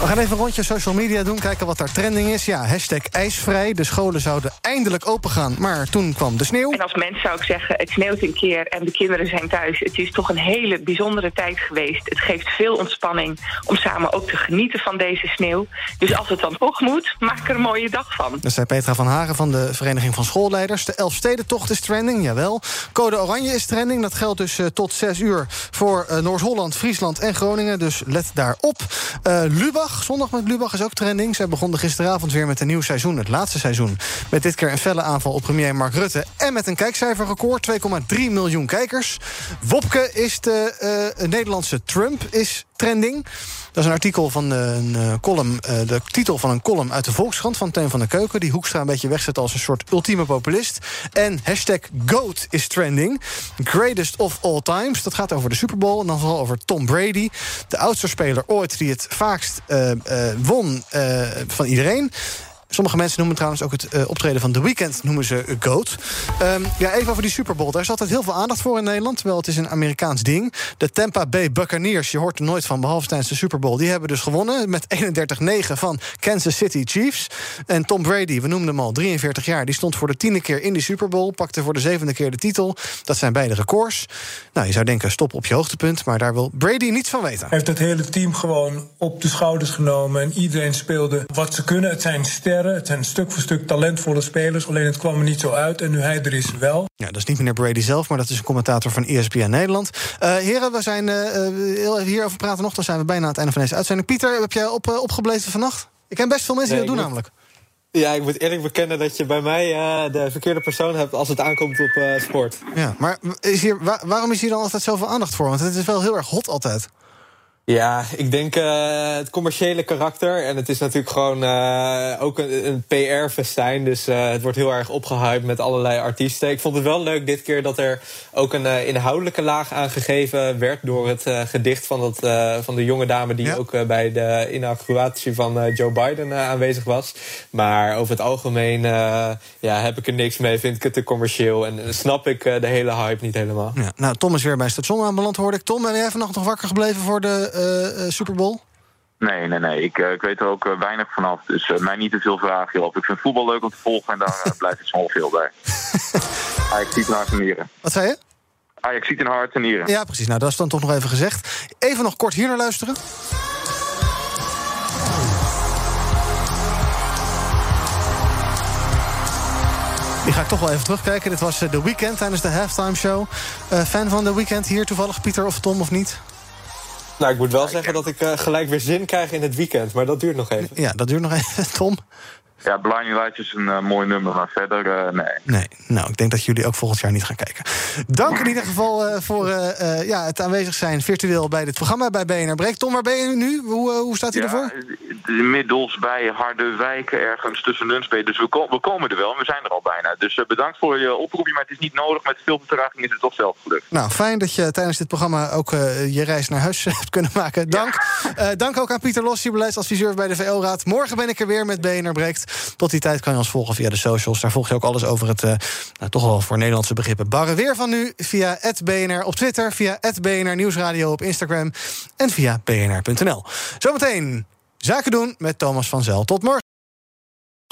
We gaan even een rondje social media doen, kijken wat daar trending is. Ja, hashtag ijsvrij. De scholen zouden eindelijk opengaan, maar toen kwam de sneeuw. En als mens zou ik zeggen, het sneeuwt een keer en de kinderen zijn thuis. Het is toch een hele bijzondere tijd geweest. Het geeft veel ontspanning om samen ook te genieten van deze sneeuw. Dus als het dan toch moet, maak er een mooie dag van. Dat zei Petra van Hagen van de Vereniging van Schoolleiders. De Elfstedentocht is trending, jawel. Code Oranje is trending. Dat geldt dus uh, tot 6 uur voor uh, Noord-Holland, Friesland en Groningen. Dus let daarop. Uh, Lubach Zondag met Lubach is ook trending. Zij begonnen gisteravond weer met een nieuw seizoen, het laatste seizoen. Met dit keer een felle aanval op premier Mark Rutte. En met een kijkcijferrecord, 2,3 miljoen kijkers. Wopke is de uh, Nederlandse Trump, is trending. Dat is een artikel van een uh, column, uh, de titel van een column uit de Volkskrant van Teun van der Keuken. Die Hoekstra een beetje wegzet als een soort ultieme populist. En hashtag GOAT is trending. Greatest of all times. Dat gaat over de Super Bowl en dan vooral over Tom Brady. De oudste speler ooit die het vaakst uh, won van iedereen. Sommige mensen noemen trouwens ook het uh, optreden van The Weeknd noemen ze GOAT. Um, ja, even over die Super Bowl. Daar is altijd heel veel aandacht voor in Nederland, terwijl het is een Amerikaans ding. De Tampa Bay Buccaneers, je hoort er nooit van, behalve tijdens de Super Bowl... die hebben dus gewonnen met 31-9 van Kansas City Chiefs. En Tom Brady, we noemden hem al, 43 jaar... die stond voor de tiende keer in die Super Bowl, pakte voor de zevende keer de titel. Dat zijn beide records. Nou, je zou denken, stop op je hoogtepunt, maar daar wil Brady niets van weten. Hij heeft het hele team gewoon op de schouders genomen... en iedereen speelde wat ze kunnen. Het zijn sterren, het zijn stuk voor stuk talentvolle spelers... alleen het kwam er niet zo uit en nu hij er is wel. Ja, dat is niet meneer Brady zelf, maar dat is een commentator van ESPN Nederland. Uh, heren, we zijn uh, heel even hierover praten nog. Dan zijn we bijna aan het einde van deze uitzending. Pieter, heb jij op, uh, opgebleven vannacht? Ik ken best veel mensen nee, die dat doen namelijk. Ja, ik moet eerlijk bekennen dat je bij mij uh, de verkeerde persoon hebt als het aankomt op uh, sport. Ja, maar is hier, waar, waarom is hier dan altijd zoveel aandacht voor? Want het is wel heel erg hot altijd. Ja, ik denk uh, het commerciële karakter. En het is natuurlijk gewoon uh, ook een, een PR-festijn. Dus uh, het wordt heel erg opgehyped met allerlei artiesten. Ik vond het wel leuk dit keer dat er ook een inhoudelijke laag aangegeven werd... door het gedicht van, dat, van de jonge dame die ja. ook bij de inauguratie van Joe Biden aanwezig was. Maar over het algemeen ja, heb ik er niks mee, vind ik het te commercieel. En snap ik de hele hype niet helemaal. Ja, nou, Tom is weer bij station aanbeland, hoorde ik. Tom, ben jij vannacht nog wakker gebleven voor de Super Bowl? Nee, nee, nee. Ik, uh, ik weet er ook weinig vanaf. Dus mij niet te veel vragen op. Ik vind voetbal leuk om te volgen en daar blijft het zo veel bij. Ajax ziet een hart en nieren. Wat zei je? Ajax ziet een hart en nieren. Ja, precies. Nou, dat is dan toch nog even gezegd. Even nog kort hier naar luisteren. Die ga ik toch wel even terugkijken. Dit was The Weekend tijdens de halftime show. fan van The Weekend hier toevallig, Pieter of Tom of niet? Nou, ik moet wel zeggen dat ik uh, gelijk weer zin krijg in het weekend. Maar dat duurt nog even. Ja, dat duurt nog even. Tom? Ja, Blinding Lights is een uh, mooi nummer, maar verder uh, nee. Nee, nou, ik denk dat jullie ook volgend jaar niet gaan kijken. Dank in ieder geval uh, voor ja, het aanwezig zijn virtueel bij dit programma bij BNR Breek. Tom, waar ben je nu? Hoe, hoe staat hij ja, ervoor? Inmiddels bij Harderwijk, ergens tussen Nunspeet. Dus we, ko we, komen er wel en we zijn er al bijna. Dus bedankt voor je oproepje, maar het is niet nodig. Met veel vertraging is het toch zelf gelukt. Nou, fijn dat je tijdens dit programma ook je reis naar huis hebt kunnen maken. Dank. Ja. dank ook aan Pieter Lossi, beleidsadviseur bij de VO-raad. Morgen ben ik er weer met BNR Breekt. Tot die tijd kan je ons volgen via de socials. Daar volg je ook alles over het, uh, nou, toch wel voor Nederlandse begrippen, barre weer van nu. Via BNR op Twitter, via BNR Nieuwsradio op Instagram en via bnr.nl. Zometeen zaken doen met Thomas van Zel. Tot morgen.